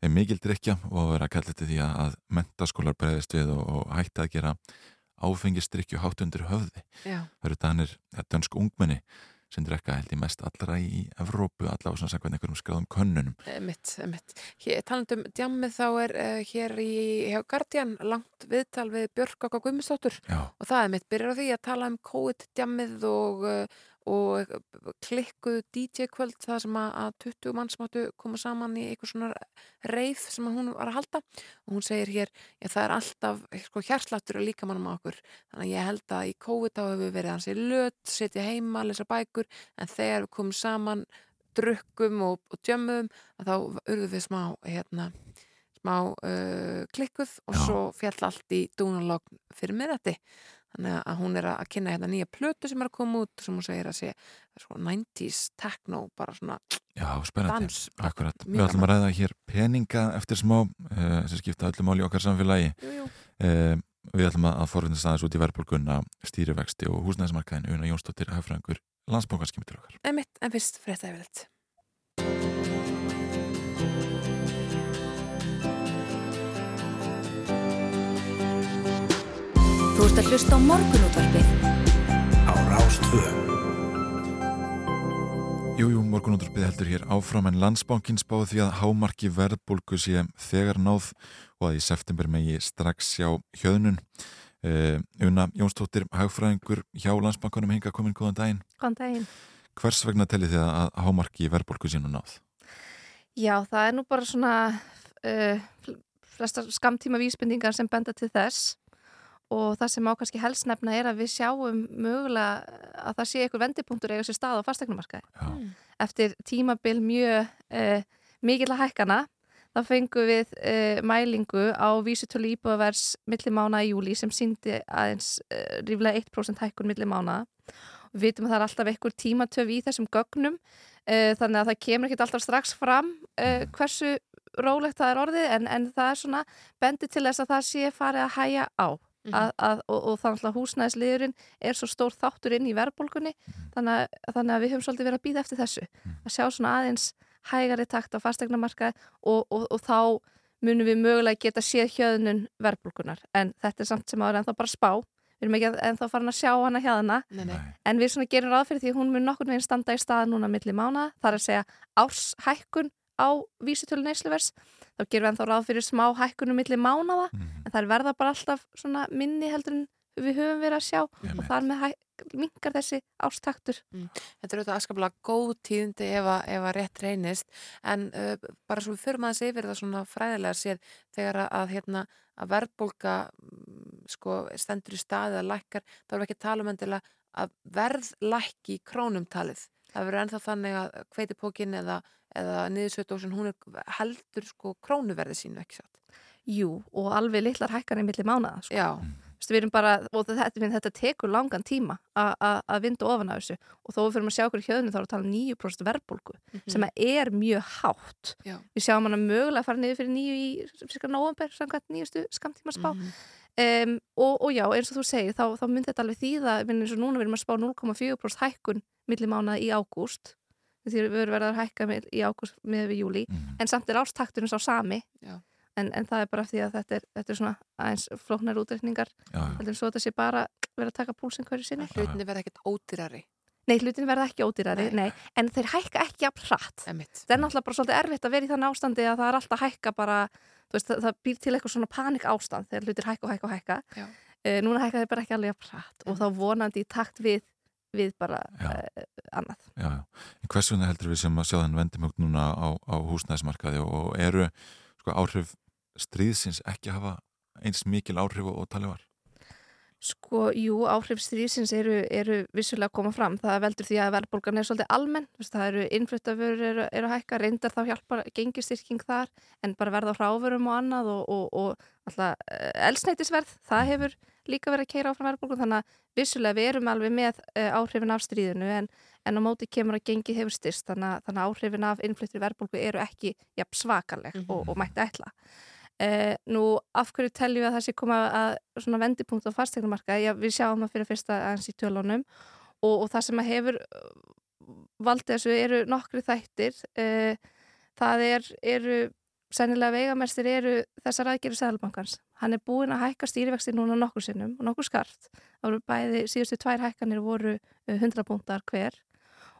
er mikil drikja og verið að kalla þetta því að, mentaskólar bregðist við og, og hætti að gera áfengistrykju hátt undir höfði. Já, Það eru danir, eða dönsk ungmenni sem drekka held ég mest allra í Evrópu, allavega svona sakvæð einhverjum skráðum könnunum. mitt, mitt Talandum djammið þá er uh, hér í hjá Guardian langt viðtal við Björk og Guðmundsdóttur og það er mitt, byrjar á því að tala um COVID djammið og, uh, og klikkuð DJ kvöld það sem að, að 20 manns máttu koma saman í eitthvað svona reið sem hún var að halda. Og hún segir hér, já það er alltaf sko, hjarsláttur að líka mannum á okkur. Þannig að ég held að í COVID þá hefur verið hansi löt, setja heima, lesa bækur. En þegar við komum saman drukkum og, og djömmum þá urðum við smá hérna, smá uh, klikkuð og Já. svo fjall allt í dúnalogn fyrir miðrætti þannig að hún er að kynna hérna nýja plötu sem er að koma út sem hún segir að sé sko, 90s techno bara svona já, spennandi. Akkurat. Við ætlum að ræða hér peninga eftir smá uh, sem skipta öllu máli í okkar samfélagi. jú, jú. Uh, við ætlum að forvindast aðeins út í verðbólgunna, stýrivexti og húsnæðismarkaðin Una Jónsdóttir, hafðfræðingur, landsbókans kemur til okkar. en mitt, en fyrst frétta yfirleitt Þú ert að hlusta á morgunútvarpið Á Rás 2. Jú, jú, morgunútturpið heldur hér áfram en landsbánkin spáði því að hámarki verðbólgu sé þegar náð og að í september megi strax sjá hjöðnun. Uh, Una Jónsdóttir, hagfræðingur hjá landsbánkunum hinga komin góðan daginn. Góðan daginn. Hvers vegna tellið þið að hámarki verðbólgu sé nú náð? Já, það er nú bara svona uh, fl- flestar skamtíma vísbendingar sem benda til þess og það sem má kannski helst nefna er að við sjáum mögulega að það sé einhver vendipunktur eiga sér stað á fastegnumarkaði. Já. Eftir tímabil mjög uh, mikill að hækkana þá fengum við uh, mælingu á vísutölu íbúðavers millimána í júli sem síndi aðeins uh, ríflega 1% hækkun millimána og við vitum að það er alltaf einhver tímatöf í þessum gögnum uh, þannig að það kemur ekki alltaf strax fram uh, hversu rólegt það er orðið en, en það er svona bendi til þess að það sé farið að hæja á að, að, og, og þannig að húsnæðisliðurinn er svo stór þáttur inn í verðbólgunni þannig að, þannig að við höfum svolítið verið að býða eftir þessu að sjá svona aðeins hægari takt á fastegnamarkaði og, og, og þá munum við mögulega geta séð hjöðnun verðbólgunar en þetta er samt sem áður ennþá bara spá. Við erum ekki ennþá farin að sjá hana nei. en við svona gerum ráð fyrir því að hún mun nokkur veginn standa í stað núna milli mána þar að segja árshækkun á vísitölu neysluvers þá gerum við ennþá ráð fyrir smá hækkunum milli mánaða en það er verða bara alltaf svona minni heldur en við höfum verið að sjá. Og þar með mingar þessi ástaktur Þetta er auðvitað askaplega góð tíðindi ef að, ef að rétt reynist. En uh, bara svo við förum aðeins yfir það svona fræðilega séð þegar að, að, hérna, að verðbólka mm, sko, stendur í staðið að lækkar þá erum við ekki að tala um endilega að verð lækki í krónum talið. Það verður ennþá þannig að kveitipókin eða, eða niðursveitdósin hún er heldur sko krónuverði sínu ekki satt? Jú, og alveg litlar hækkanir milli mánaða sko. Já, Vistu, við erum bara, og þetta, þetta tekur langan tíma að vinda ofan af þessu. Og þó við fyrir að sjá okkur í hjöðinu þá er að tala um 9% verðbólgu sem er mjög hátt. Já. við sjáum mögulega að fara niður fyrir nýju í cirka november, samkvæmt nýjustu skamtíma spá um, og, og já, eins og þú segir þá, þá myndi þetta alveg þýða við eins og núna við erum að spá 0,4% hækkun millimána í ágúst því við erum verið að hækka með, í ágúst með við júli, en samt er ástakturinn sá sami en, en það er bara því að þetta er, þetta er svona aðeins flóknar já. heldur en svo þetta sé bara verið að taka púlsinn hverju sinni hlutinni verða ekkert ódýrari Nei, hlutin verða ekki ódýrari, Nei. nei. en þeir hækka ekki jafn hratt. Emitt. Það er náttúrulega bara svolítið erfitt að vera í þannig ástandi að það er alltaf að hækka bara, þú veist, það, það býr til eitthvað svona panik ástand þegar hlutir hækka og hækka og hækka. Uh, núna hækka þeir bara ekki alveg jafn hratt og þá vonandi í takt við, við bara uh, annað. Já, já. En hvers vegna heldur við sem að sjá þenn vendimögn núna á, á húsnæðismarkaði og eru sko, áhrif stríðsins ekki að hafa eins mikil áhrif og, og talið var? Sko, jú, áhrif stríðsins eru, eru vissulega að koma fram. Það veldur því að verðbólgan er svolítið almenn. Það eru innfluttaförur eru, eru að hækka, reyndar þá hjálpar gengistyrking þar, en bara verða á hráfurum og annað og, og, og alltaf elsneitisverð, það hefur líka verið að keira áfram verðbólgun, þannig að vissulega við erum alveg með uh, áhrifin af stríðinu en, en á móti kemur að gengið hefur styrst, þannig, að- þannig að áhrifin af innfluttri verðbólgu eru ekki jafn svakaleg og, og mætti ætla. Uh, nú, af hverju teljum við að það sé koma að svona vendipunkt á fastegnumarka Já, við sjáum það fyrir fyrsta aðeins í tölunum og, og það sem að hefur uh, valdið þessu eru nokkri þættir uh, það er, eru sennilega veigamestir eru þessar aðgerið Sæðalbankans. Hann er búinn að hækka stýrivexti núna nokkur sinnum og nokkur skarft. Það voru bæði, síðustu tvær hækkanir voru uh, 100 punktar hver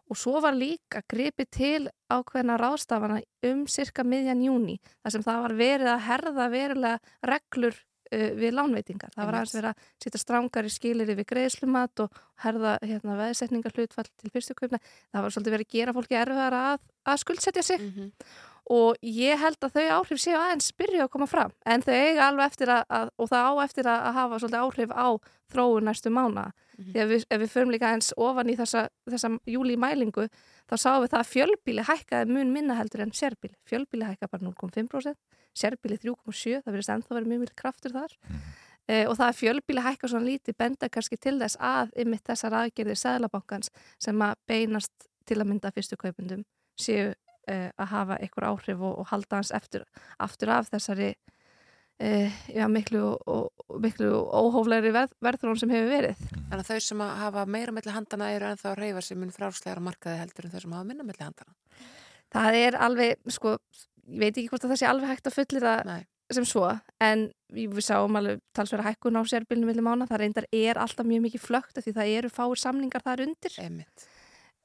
og svo var líka gripið til ákveðna ráðstafana um cirka miðjan júni þar sem það var verið að herða verulega reglur uh, við lánveitingar. Það var aðeins verið að setja strangari skilir við greiðslumat og herða hérna, veðsetningar hlutfall til fyrstu kaupna. Það var svolítið verið að gera fólki erfiðara að, að skuldsetja sig og ég held að þau áhrif séu aðeins byrja að koma fram. En þau eiga alveg eftir að, að og það á eftir að, að hafa svolítið áhrif á þróun næstu mána því að við, ef við förum líka eins ofan í þessa, þessa júli mælingu þá sáum við það að fjölbíli hækkaði mun minna heldur en sérbíli fjölbíli hækkaði bara 0,5% sérbíli 3,7, það verðist ennþá verið mjög mjög kraftur þar. E, og það að fjölbíli hækka svona lítið benda kannski til þess að ymitt þessar aðgerðir Sæðlabankans sem að beinast til að mynda fyrstu kaupundum séu uh, að hafa einhver áhrif og, og halda hans eftir, aftur af þessari uh, já, miklu, og, og, miklu óhóflegri verð, verðrón sem hefur verið. Þannig að þau sem að hafa meira melli handana eru ennþá að reyfa sig mun frálslegar markaði heldur en þau sem hafa minna melli handana. Það er alveg, sko, ég veit ekki hvort að það sé alveg hægt að fullir það sem svo, en við sáum alveg talsverða hækkun á sérbilnum milli mána, það reyndar er alltaf mjög mikið flögt af því það eru fáir samningar þar undir.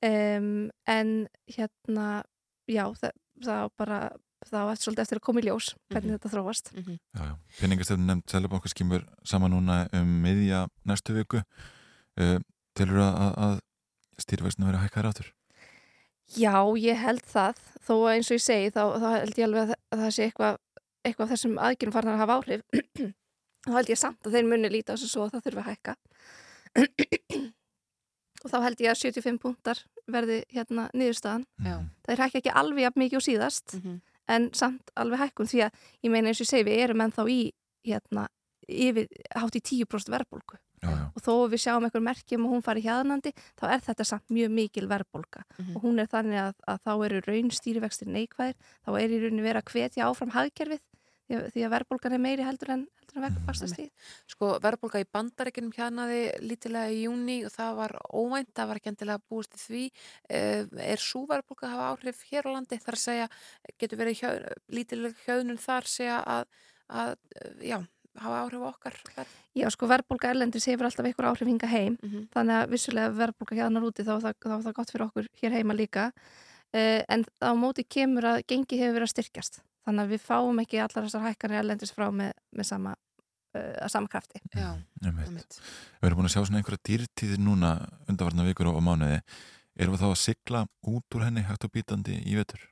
Um, en hérna, já, það, það bara, það var svolítið eftir að koma í ljós hvernig þetta þróast. Mhm. Já, já. Peningastefnum nefnd Sælabankar skimur saman núna um miðja næstu viku. Uh, Telur að, að, að stýrivextinu verið að hækka þér áttur? Já, ég held það, þó að eins og ég segi þá, þá held ég alveg að það, að það sé eitthvað eitthvað af þessum aðgjörnum farnar að hafa áhrif þá held ég samt að þeir muni líta á þessu svo að það þurfi að hækka og þá held ég að 75 punktar verði hérna niðurstaðan Já. það hækka ekki alveg jafn mikið og síðast Mhm. en samt alveg hækkun því að ég meina eins og ég segi við erum ennþá í hérna yfir hátt í 10% verðbólgu Já, já. og þó að við sjáum einhver merkjum og hún fari hjaðnandi þá er þetta samt mjög mikil verðbólga Mhm. og hún er þannig að, að þá eru raunstýrivextir neikvæðir þá er í rauninni verið að hvetja áfram hagkerfið því að, verðbólgan er meiri heldur en, heldur en vextastíð Sko verðbólga í bandaríkinum hjarnaði lítilega í júni og það var óvænt, það var ekki endilega búist í því. Eh, Er svo verðbólga að hafa áhrif hér á landi? Þar að segja, getur verið hjá, lítilega hjöðnun þar segja að, að eh, já, hafa áhrif okkar? Já, sko verðbólga erlendis hefur alltaf einhver áhrif hinga heim Mhm. þannig að vissulega verðbólga hjaðnar úti þá, er það- er það gott fyrir okkur hér heima líka uh, en á móti kemur að gengi hefur verið að styrkjast þannig að við fáum ekki allar þessar hækkanir erlendis frá með, með sama, uh, sama krafti Já, einmitt. Við erum búin að sjá svona einhverja dýrtíðir núna undanvarna vikur og, og mánuði. Erum við þá að sigla út úr henni hægt og bítandi í vetur?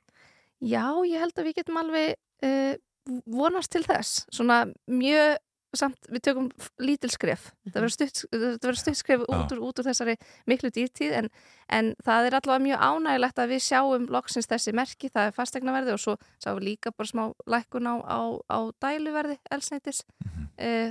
Já, ég held að við getum alveg uh, vonast til þess svona mjög samt, við tökum lítil skref. Það verður stutt, stutt skref út úr, út úr þessari miklu dýrtíð en, en það er allavega mjög ánægilegt að við sjáum loksins þessi merki, það er fastegnaverði og svo sáum við líka bara smá lækkun á, á, á dæluverði elsneitis mm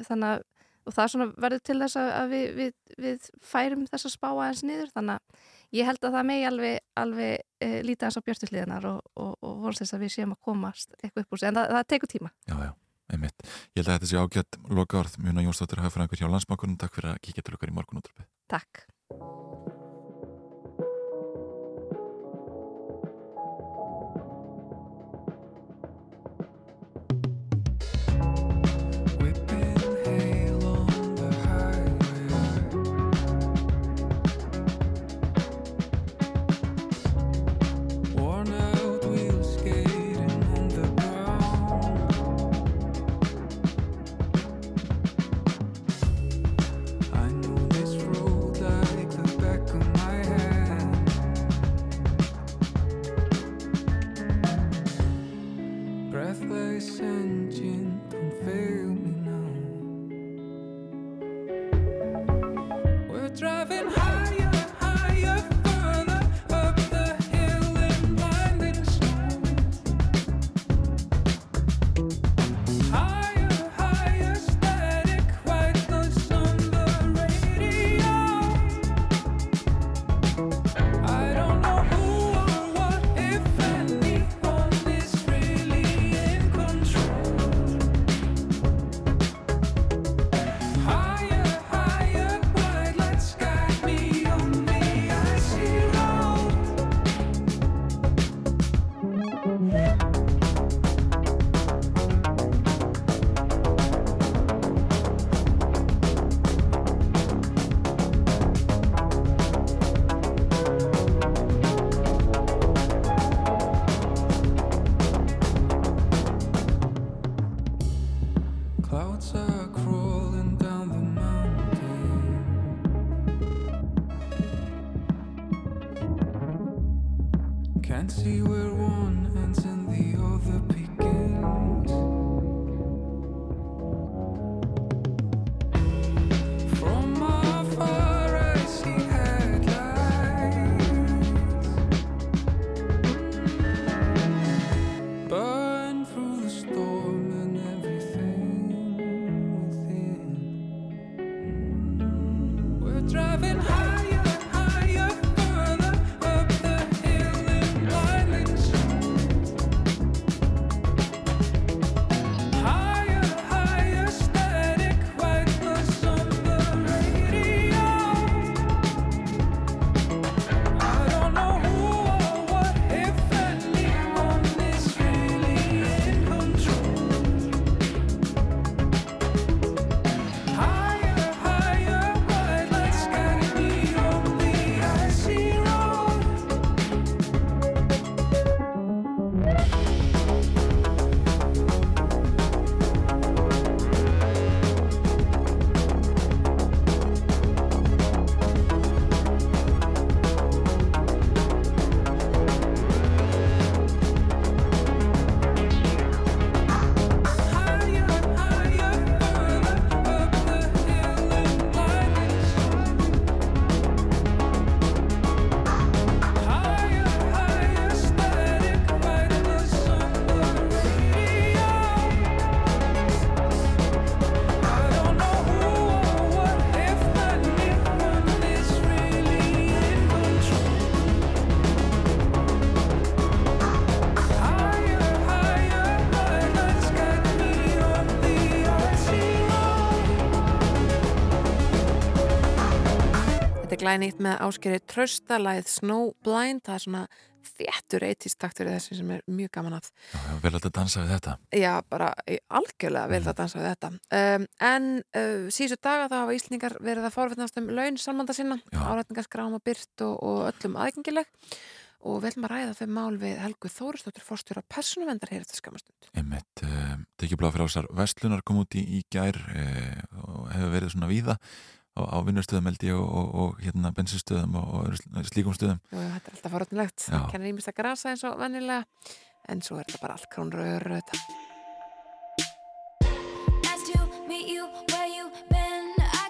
þannig að og það verður til þess að við, við, við færum þess að spá aðeins niður. Þannig að ég held að það megi alveg, alveg e, lítið aðeins á björtusliðinar og, og, og vonast þess að við séum að komast eitthvað upp úr sig, en það, það tekur tíma. Já, já, einmitt. Ég held að þetta sé ágætt loka orð. Muna Jónsdóttir hafði hjá landsbankunum. Takk fyrir að kíkja til okkar í morgunútrupið. Takk sun. Glænýtt með áskeri trösta lagið Snowblind, það er svona þéttur eitist taktur í þessu sem er mjög gaman að Já, vel að dansa við þetta. Já, bara algjörlega vel að dansa við þetta. Um, en uh, síðustu daga þá hafa Íslendingar verið að forvittnast um laun salmanda sinna, árætningarskrám og byrt og, og öllum aðgengileg og við ætlum að ræða þau mál við Helgu Þórisdóttir fórstjóra persónuvendar hér eftir skamastund. Einmitt, uh, tekjublá fyrir ásar Vestlunar kom út í, í gær uh, og hefur verið svona víða á, á vinnustöðum held ég og, og, og hérna bensinstöðum og, og öðru slíkum stöðum. Jú, þetta er alltaf forvittnilegt. Já. Kennir ímest að grasa eins og vennilega, en svo er þetta bara allt krónur og öru þetta. Nice to meet you where you been. I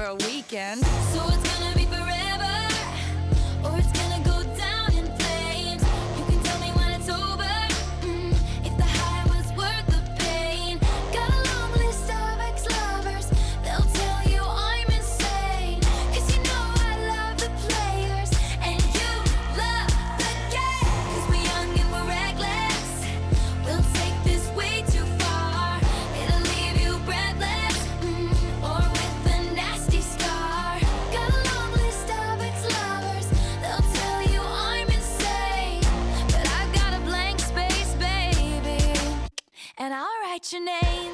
for a weekend. So it's gonna be write your name.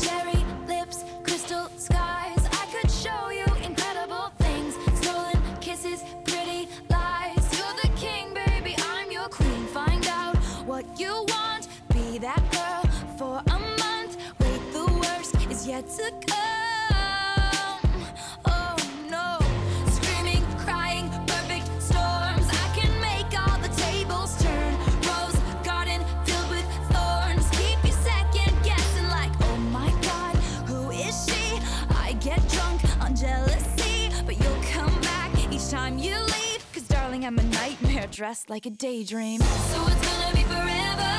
Cherry lips, crystal skies. I could show you incredible things. Stolen kisses, pretty lies. You're the king, baby. I'm your queen. Find out what you want. Be that girl for a month. Wait, the worst is yet to dressed like a daydream. So it's gonna be forever,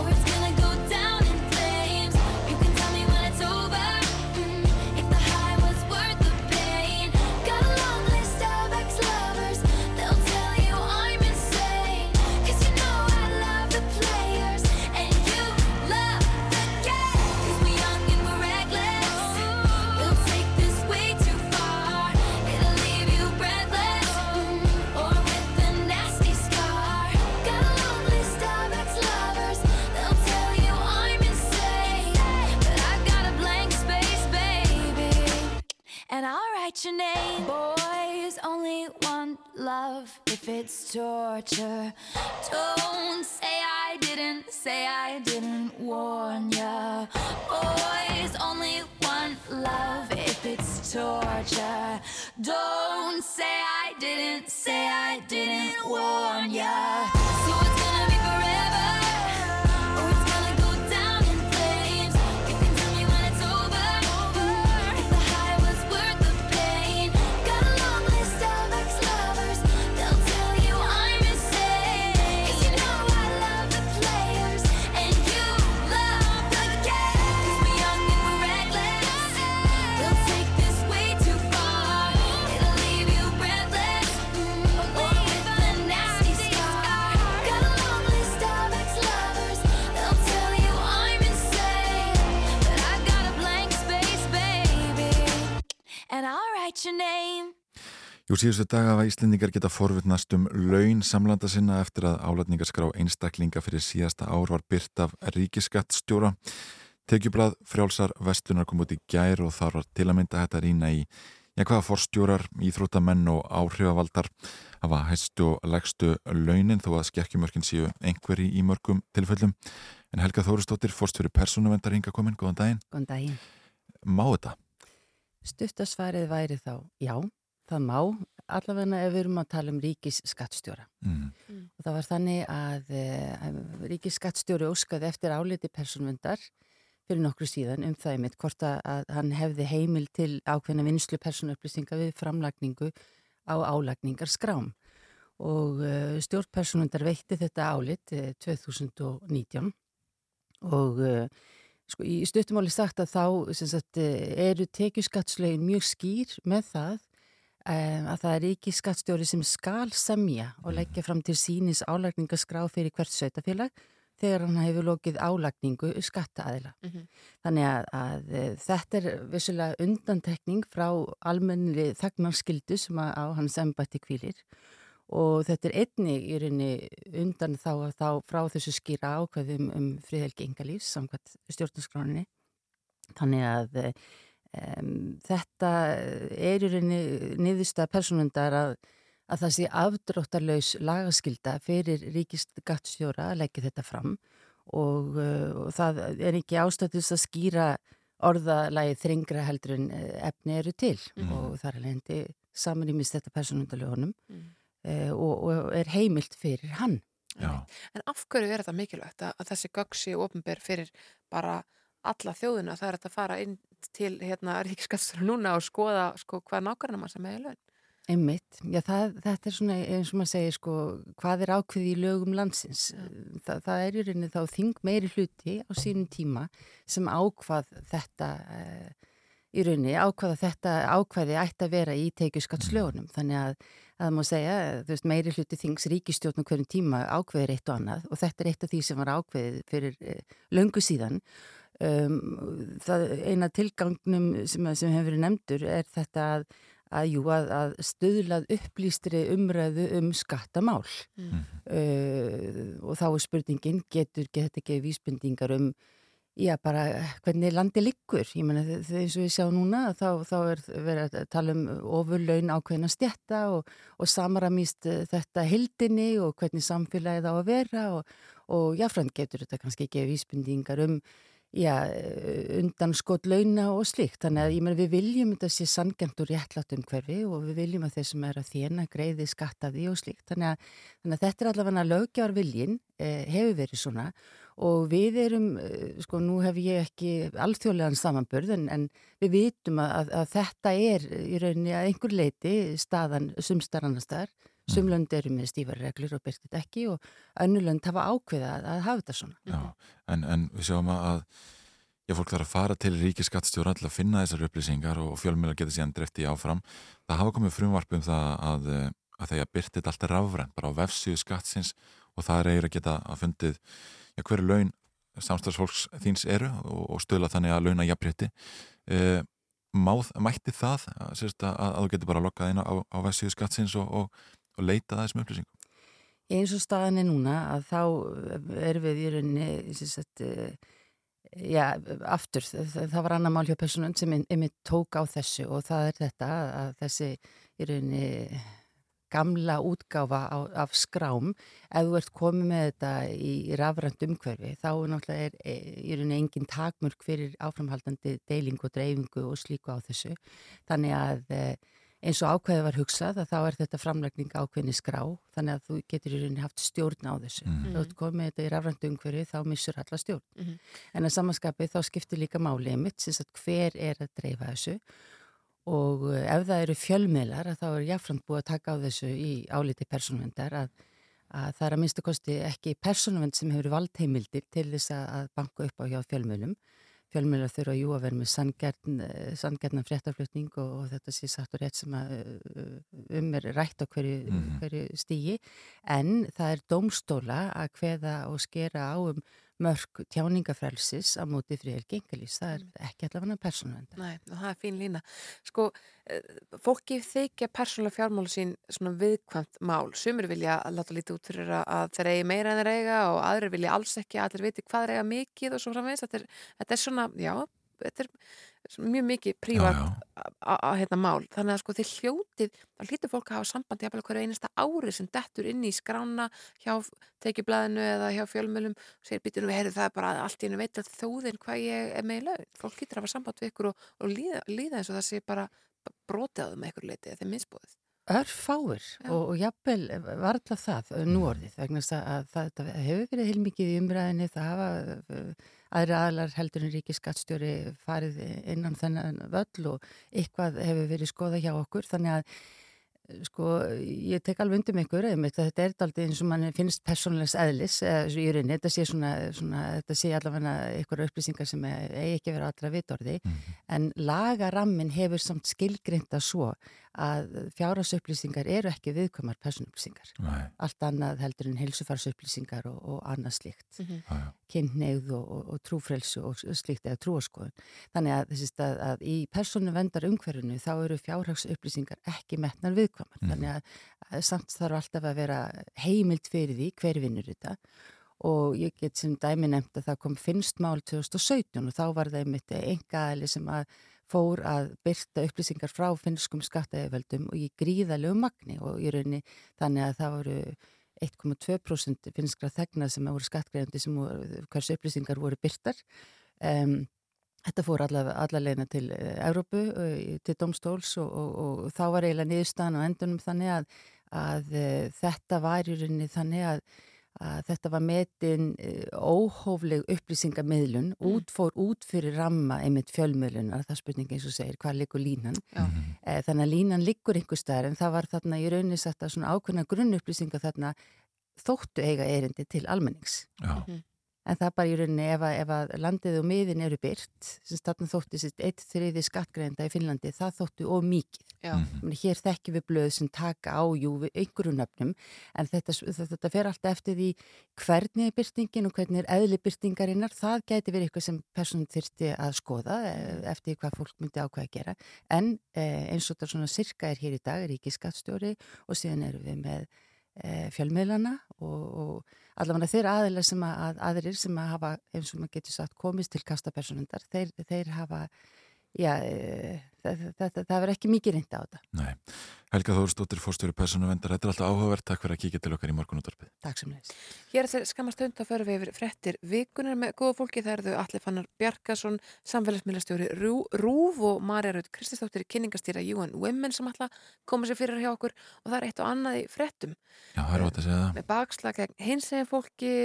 or it's gonna if it's torture. Don't say I didn't, say I didn't warn ya. Boys only want love if it's torture. Don't say I didn't, say I didn't warn ya. Write your name. Jú, síðustu daga hafa Íslendingar geta forvittnast um laun samlanda sinna eftir að álætningarskrá einstaklinga fyrir síðasta ár var byrt af ríkiskattstjóra. Tekjublað frjálsar vestlunar kom út í gær og þar var til að mynda hægt að rýna í já, hvaða forstjórar, íþróttamenn og áhrifavaldar hafa hæstu og legstu launin þó að skekkjumörkin séu einhverji í mörgum tilfellum. En Helga Þóristóttir, forstjóri persónuvendar hinga komin, góðan daginn. Góðan daginn. Má þetta? Stuttasvarið væri þá já, það má allavega ef við erum að tala um ríkisskattstjóra. Mm. Og það var þannig að e, ríkisskattstjóri óskaði eftir áliti persónvendar fyrir nokkru síðan um það einmitt hvort að, að hann hefði heimil til ákveðna vinslu persónupplýsinga við framlagningu á álagningar skrám. Og uh, stjórnpersonundar veitti þetta álit uh, 2019 og uh, sko, í stuttumáli sagt að þá sagt, eh, eru tekjuskattslögin mjög skýr með það um, að það er ekki skattstjóri sem skal semja og leggja fram til sínis álagningaskrá fyrir hvert sveitafélag þegar hann hefur lokið álagningu skattaæðila. Mhm. Þannig að, að e, þetta er vissulega undantekning frá almennri þagnarskildu sem á hans embætti kvílir og þetta er einnig í rauninni undan þá, þá frá þessu skýra ákveðum um friðhelgi engalífs samkvæmt stjórnarskráninni. Þannig að um, þetta er í rauninni niðurstað persónundar að, að það sé afdróttarlaus lagaskilda fyrir ríkistgattstjóra að leggja þetta fram og, uh, og það er ekki ástættus að skýra orðalagi þringra heldur en eh, efni eru til Mhm. og það er lendi samanýmist þetta persónundalögunum Mm. Uh, og, og er heimilt fyrir hann. Já. En af hverju er þetta mikilvægt að, að þessi gögn sé ofinber fyrir bara alla þjóðina? Það er að fara inn til hérna ríkiskastur núna og skoða sko, hvað nákvæmna mann sem er laun. Einmitt, já það, þetta er svona eins og maður segir sko hvað er ákveði í lögum landsins Þa, það er í rauninni þá þing meiri hluti á sínum tíma sem ákvað þetta uh, í rauninni ákvaða þetta ákvæði ætti að vera í teikjuskattslögunum þannig að það má segja þú veist meiri hluti þings ríkistjórnum hverjum tíma ákveðir eitt og annað og þetta er eitt af því sem var ákveðið fyrir uh, löngu síðan um, það eina tilgangnum sem, sem hefur verið nefndur er þetta að að, jú, að, að stöðlað upplýstri umræðu um skattamál Mm. uh, og þá er spurningin getur gett ekki vísbendingar um já bara hvernig landi liggur ég menna eins og við sjá núna þá, þá er verið að tala um ofurlaun ákveðina stjætta og, og samramýst eh, þetta hildinni og hvernig samfélagið á að vera og, og jáfnframt getur þetta kannski ekki vísbendingar um já, undan skot launa og slíkt. Þannig að ég meina við viljum þetta sé sangjant og réttlátt um hverfi og við viljum að þeir sem er að þérna greiði skatta því og slíkt. Þannig að, þannig að þetta er allavega löggjár viljin, eh, hefur verið svona og við erum, eh, sko nú hef ég ekki alþjóðlegan samanburð en, en við vitum að, að, að þetta er í rauninni að einhver leiti staðan sumstar annar staðar. Sumlönd eru með stífari reglur og byrtið ekki og önnulönd hafa ákveða að, að hafa þetta svona. Já, en, en við sjáum að já, fólk þarf að fara til ríkiskattstjóra til að finna þessar upplýsingar og fjölmjöla geta síðan drefti áfram. Það hafa komið frumvarp um það að, eh, að þegar byrtið allt er rafrænt bara á vefsíðu skattsins og það er eiginlega að geta að fundið já, hverju laun samstagsfólks þíns eru og, og stöla þannig að launa jafnrétti. E, máð, mætti það að, sérst, að, að þú getur bara lokkað inn á, á vefsíðu skattsins og, og, og leita að þessum upplýsingum? eins og staðan er núna að þá erum við í rauninni sem sagt, eh, já, aftur, það, það var annar mál hjá personun sem einmitt tók á þessu og það er þetta að þessi í rauninni gamla útgáfa á, af skrám ef þú ert komið með þetta í, rafrænt umhverfi þá er náttúrulega er, í rauninni engin takmörk fyrir áframhaldandi deilingu og dreifingu og slíku á þessu þannig að eh, eins og ákveði var hugsað að þá er þetta framlækning ákveðni skrá þannig að þú getur í rauninni haft stjórn á þessu. Mhm. Þú ert komið með þetta í rafrænt umhverfi þá missur alla stjórn. Mhm. En að samanskapi þá skiptir líka máli mitt sem sagt hver er að dreifa þessu og eh, ef það eru fjölmiðlar þá er jáfnframt búið að taka á þessu í áliti persónvendar að, að það er að minnstu kosti ekki persónvend sem hefur valdheimildir til þess að, banka upp á hjá fjölmiðlum. Fjölmiðlar þurfa jú að vera með sanngjarnan fréttarflutning og, og þetta sé satt og rétt sem að uh, um er rætt á hverju, Mhm. hverju stígi en það er dómstóla að hveða og skera á um mörg tjáningafrelsis á móti fríhelgi engalís. Það er ekki allavega persónvend. Nei, það er fín lína. Sko, eh, fólki þykja persónulega fjármál sín svona viðkvæmt mál. Sumir vilja láta lítið út fyrir að- þeir eigi meira en þeir eiga og aðrir vilja alls ekki að allir viti hvað þeir eiga mikið og svo framvegis. Þetta þetta er svona, já, þetta er mjög mikið prívat að hérna mál. Þannig að sko þið hljótið, þá hlýtur fólk að hafa samband jafnvel hverju einasta ári sem dettur inn í skrána hjá tekjublaðinu eða hjá fjölmjölum og segir býtunum við heyrðu það bara að allt í hennu veit að þjóðin hvað ég er með í laun. Fólk hlýtur að hafa samband við ykkur og, og líða, líða eins og það sé bara brotið á þeim eitthvað leiti eða þeim misbúið. örfáir og, og jafnvel varðla það uh, nú orðið vegna þess að, að það, það hefur verið heilmikið í umræðinni það hafa uh, aðri aðlar heldur en ríki skattstjóri farið innan þennan völl og eitthvað hefur verið skoða hjá okkur. Þannig að sko, ég tek alveg undir með ykkur þetta er daldið eins og mann finnst persónulegs eðlis, í rauninni þetta sé svona, svona þetta sé allavega ykkur upplýsingar sem eigi ekki verið allra vitorði, en lagarammin hefur samt skilgrinda svo að fjárhagsupplýsingar eru ekki viðkomar persónuupplýsingar Nei. allt annað heldur en heilsufarsupplýsingar og, og annað slíkt Mhm. Já, já. kynneigð og, og, og trúfrelsu og slíkt eða trúaskoðun. Þannig að, að, að í persónu vendar umhverfinu þá eru fjárhagsupplýsingar ekki metnar viðkvæmar. Þannig að, að samt þarf alltaf að vera heimild fyrir því hver vinnur þetta og ég get sem dæmi nefnt að það kom finnst mál 2017 og þá var það einmitt engaðali sem að fór að byrta upplýsingar frá finnskum skattaðjöföldum og í gríðalegu magni og í rauninni þannig að það voru 1,2% finnskra þegna sem voru skattgreðandi sem voru, hversu upplýsingar voru byrtar. Um, þetta fór allarleina til uh, Európu, uh, til domstóls og, og, og þá var eiginlega niðurstaðan á endunum þannig að, að uh, þetta var í rauninni þannig að að þetta var metin uh, óhófleg upplýsingamiðlun út fór út fyrir ramma einmitt fjölmiðlunar, það er spurning eins og segir hvað liggur línan. Eh, þannig að línan liggur einhver staðar en það var þarna í rauninni satt að svona ákveðna grunnupplýsinga þarna þóttu eiga erindi til almennings. Já. En það bara í rauninni ef að, ef að landið og miðin eru byrt sem þarna þóttu sitt eitt þriði skattgreinda í Finnlandi, það þóttu of mikið. Já. Meni, hér þekkjum við blöð sem taka á jú við einhverju nöfnum en þetta, þetta, þetta fer alltaf eftir því hvernig er byrtingin og hvernig er eðli byrtingarinnar það gæti verið eitthvað sem person þyrsti að skoða eh, eftir hvað fólk myndi ákveða að gera. En eh, eins og þetta svona sirka er hér í dag ríkiskattstjóri og síðan erum við með fjölmiðlana og, og allavega þeir aðilar sem að, að aðrir sem að hafa eins og maður getur sagt komist til kastapersonundar þeir, þeir hafa já, e, það, það, það, það verður ekki mikið reynda á þetta. Nei. Helga Þórsdóttir, fórstjóri persónu vendar, þetta er alltaf áhugavert, takk fyrir að kíkja til okkar í morgunúttarpið. Takk sem leist. Hér eftir skamast að förum við yfir frettir vikunar með góða fólki. Það eru þau Alli Fannar Bjarkason, samfélagsmiðlastjóri Rú, Rúf og Marja Raut Krististóttir kynningastýra UN Women sem alltaf koma sér fyrir hjá okkur og það er eitt og annað í frettum. Já, það er ótt að segja það. Með bakslag gegn hins eginn fólki,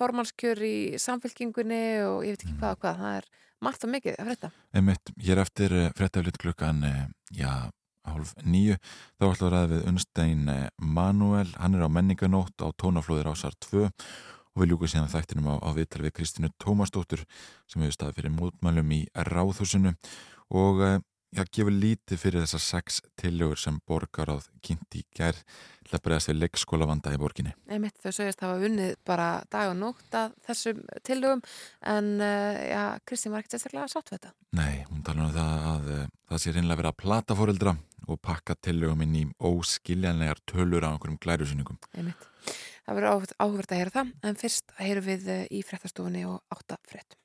formannskjör í samfélkingunni og ég veit ekki hvað og hvað. Það er margt og mikið að fretta. Einmitt, hér eftir frettaflut klukkan, eh, já, hálf nýju, þá ætlum við að ræða við Unstein eh, Manuel, hann er á menninganótt á tónaflóðir ásar 2 og við ljúkum síðan þættinum á, á viðtal við Kristínu Tómasdóttur sem hefur staðið fyrir mótmælum í Ráðhúsinu. Og eh, já, gefur lítið fyrir þessar sex tillögur sem borgaráð kynnti í gær til að bregðast við leikskólavanda í borginni. Einmitt þau sögist hafa unnið bara dag og nótt að þessum tillögum en uh, já, Kristín var ekkert sérstaklega sátt við þetta. Nei, hún tala um það að uh, það sé reynilega verið að plata fóreldra og pakka tillögum inn í óskiljanlegar tölur á einhverjum glærusynningum. Einmitt. Það verður áhugverð að heyra það en fyrst heyrum við uh, í frettastofunni og átta frett.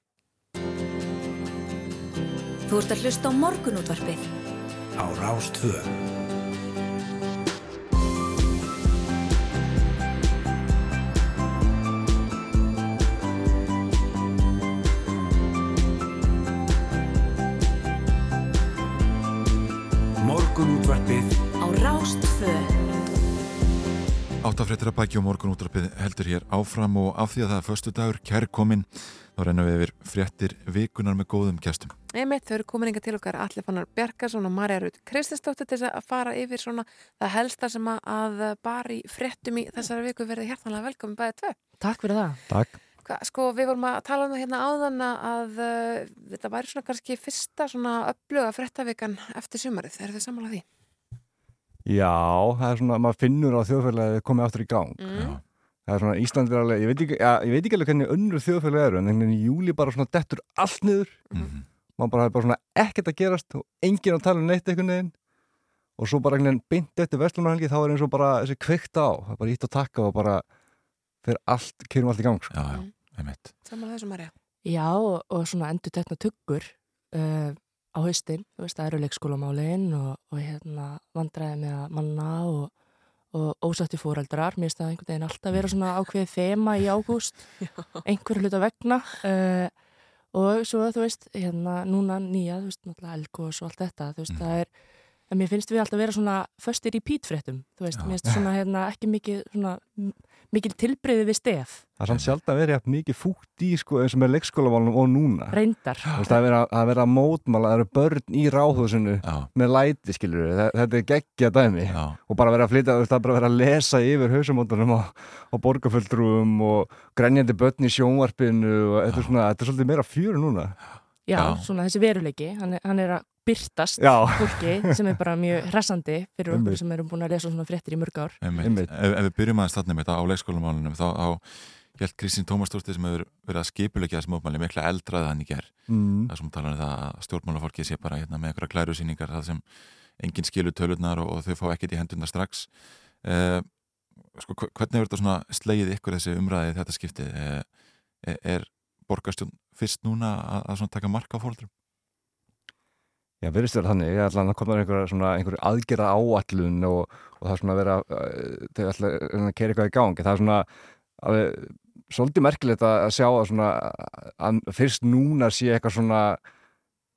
Þú ert að hlusta á morgunútvarpið. Á Rástvö. Morgunútvarpið Á Rástvö. Áttafréttir að bækja og morgun útrapið heldur hér áfram og af því að það er förstu dagur, kærkomin, þá rennum við yfir fréttir vikunar með góðum gæstum. Einmitt, þau eru komin inga til okkar Alli Fannar Bjarkarsson og Marja Raut Krististóttir til þess að fara yfir svona það helsta sem að, í fréttum í þessari viku verði hjertanlega velkomin bæðið tvö. Takk fyrir það. Takk. Hva, sko, við vorum að tala um það hérna áðan að uh, þetta væri svona kannski fyrsta svona uppluga fréttavikan eftir sumarið. Er þið sammálað því? Já, það er svona, maður finnur á þjóðfélagi að komið aftur í gang. Mm. Það er svona, Ísland er alveg, ég veit ekki, ja, ég veit ekki alveg hvernig önnur þjóðfélagi eru, en einhvern veginn í júli bara svona dettur allt niður. Mhm. Maður bara, er bara svona ekkert að gerast og enginn að tala um neitt einhvern veginn. Og svo bara einhvern veginn beint eftir vestlunarhelgi, þá er eins og bara þessi kveikt á. Það er bara ítt að taka og bara fyrir allt, kynum allt í gang. Sko. Já, já, einmitt. Sammálað þessu Marja. Já, og, og svona endur tekna tuggur uh, á haustin, þú veist, það eru leikskólamálin og, og hérna vandræði með að manna og, og ósætti fóreldrar, mér finnst það einhvern veginn alltaf vera svona ákveðið þema í ágúst, einhverju hluta vegna uh, og svo þú veist, hérna núna nýja, þú veist, náttúrulega elgós og allt þetta, þú veist, það er en mér finnst við alltaf vera svona föstir í pítfréttum, þú veist, mér finnst svona hérna, ekki mikið svona, mikil tilbreyði við stef, Það er samt sjaldan verið jafn mikið fútt í sko eins og með leikskólamálunum og núna. reyndar Það er að- er að mótmála, það eru börn í ráðhúsinu með læti, skilur við, þetta er geggja dæmi Já. og bara verið að flytja, það er bara verið að lesa yfir hausamótanum á, á borgarfulltrúum og grenjandi börn í sjónvarpinu og þetta er svona, þetta er svolítið meira fjöru núna. Já, Já. svona þessi veruleiki, hann er, hann er að byrtast Já. fólki sem er bara mjög hressandi fyrir okkur sem erum búin að lesa svona fréttir í mörg ár. Einmitt. Ef, ef við byrjum aðeins þarna með þetta á leikskólamálunum þá á Hjalt Kristín Tómasdóttir sem hefur verið að skipulegja þessi mótmæli mikla eldraði hann í ger Mm. það sem talar um það að stjórnmálafólki sé bara hérna, með einhverja klærusýningar það sem enginn skilur tölurnar og, og þau fá ekkert í hendurna strax uh, sko, hve- hvernig verður þetta svona slegið ykkur þessi umræði þetta skipti uh, er, er borgarstjórn fyrst núna að, að svona taka marka á fólkdrum? Já, verðist vera þannig, ég ætla að koma einhver, svona, einhver aðgerða áallun og, og það er svona að vera, uh, þau ætla að kera eitthvað í gangi. Það er svona, að, svolítið merkilegt að að sjá að svona, að fyrst núna sé eitthvað svona,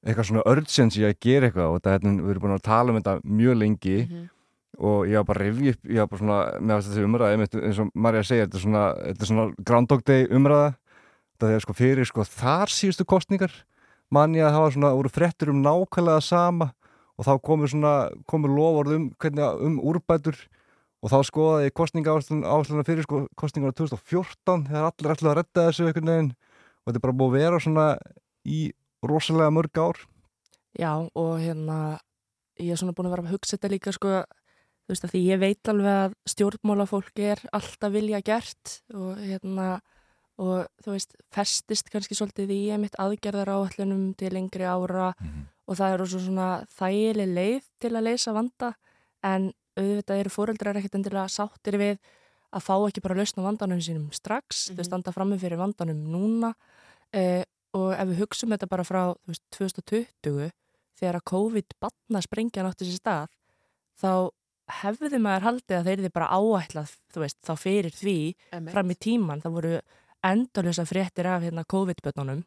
eitthvað svona urgency að gera eitthvað. Og þetta, hérna, við erum búin að tala um þetta mjög lengi og ég var bara að rifja upp, ég var bara svona, með þessi umræði, eins og Marja segir, þetta er svona, þetta er svona Groundhog Day umræða, þetta er sko fyrir sko þar síðustu kostningar, manni að það var svona, voru fréttur um nákvæmlega sama og þá komur svona, komur lofórð um, hvernig, um úrbætur og þá skoðaði ég kostninga ásluna fyrir sko kostningar á 2014 þegar allir ætlaði að redda þessu einhvern veginn og þetta er bara búið að vera svona í rosalega mörg ár. Já, og hérna, ég er svona búin að vera að hugsa þetta líka, sko, þú veist, að því ég veit alveg að stjórnmálafólk er alltaf vilja gert og hérna, og þú veist, festist kannski svolítið í einmitt aðgerðar áallunum til lengri ára og það eru svo svona þægileg leið til að leysa vanda. En auðvitað eru fóreldrar ekkert endilega sáttir við að fá ekki bara lausn á vandanum sínum strax, þau standa frammi fyrir vandanum núna. Eh, og ef við hugsum þetta bara frá þú veist, 2020 þegar að COVID-batna sprengja nátti sér stað þá hefði maður haldið að þeir eru bara áætlað þú veist, þá fyrir því Einmitt. fram í tíman, það voru endalösa fréttir af hérna, COVID-bötnunum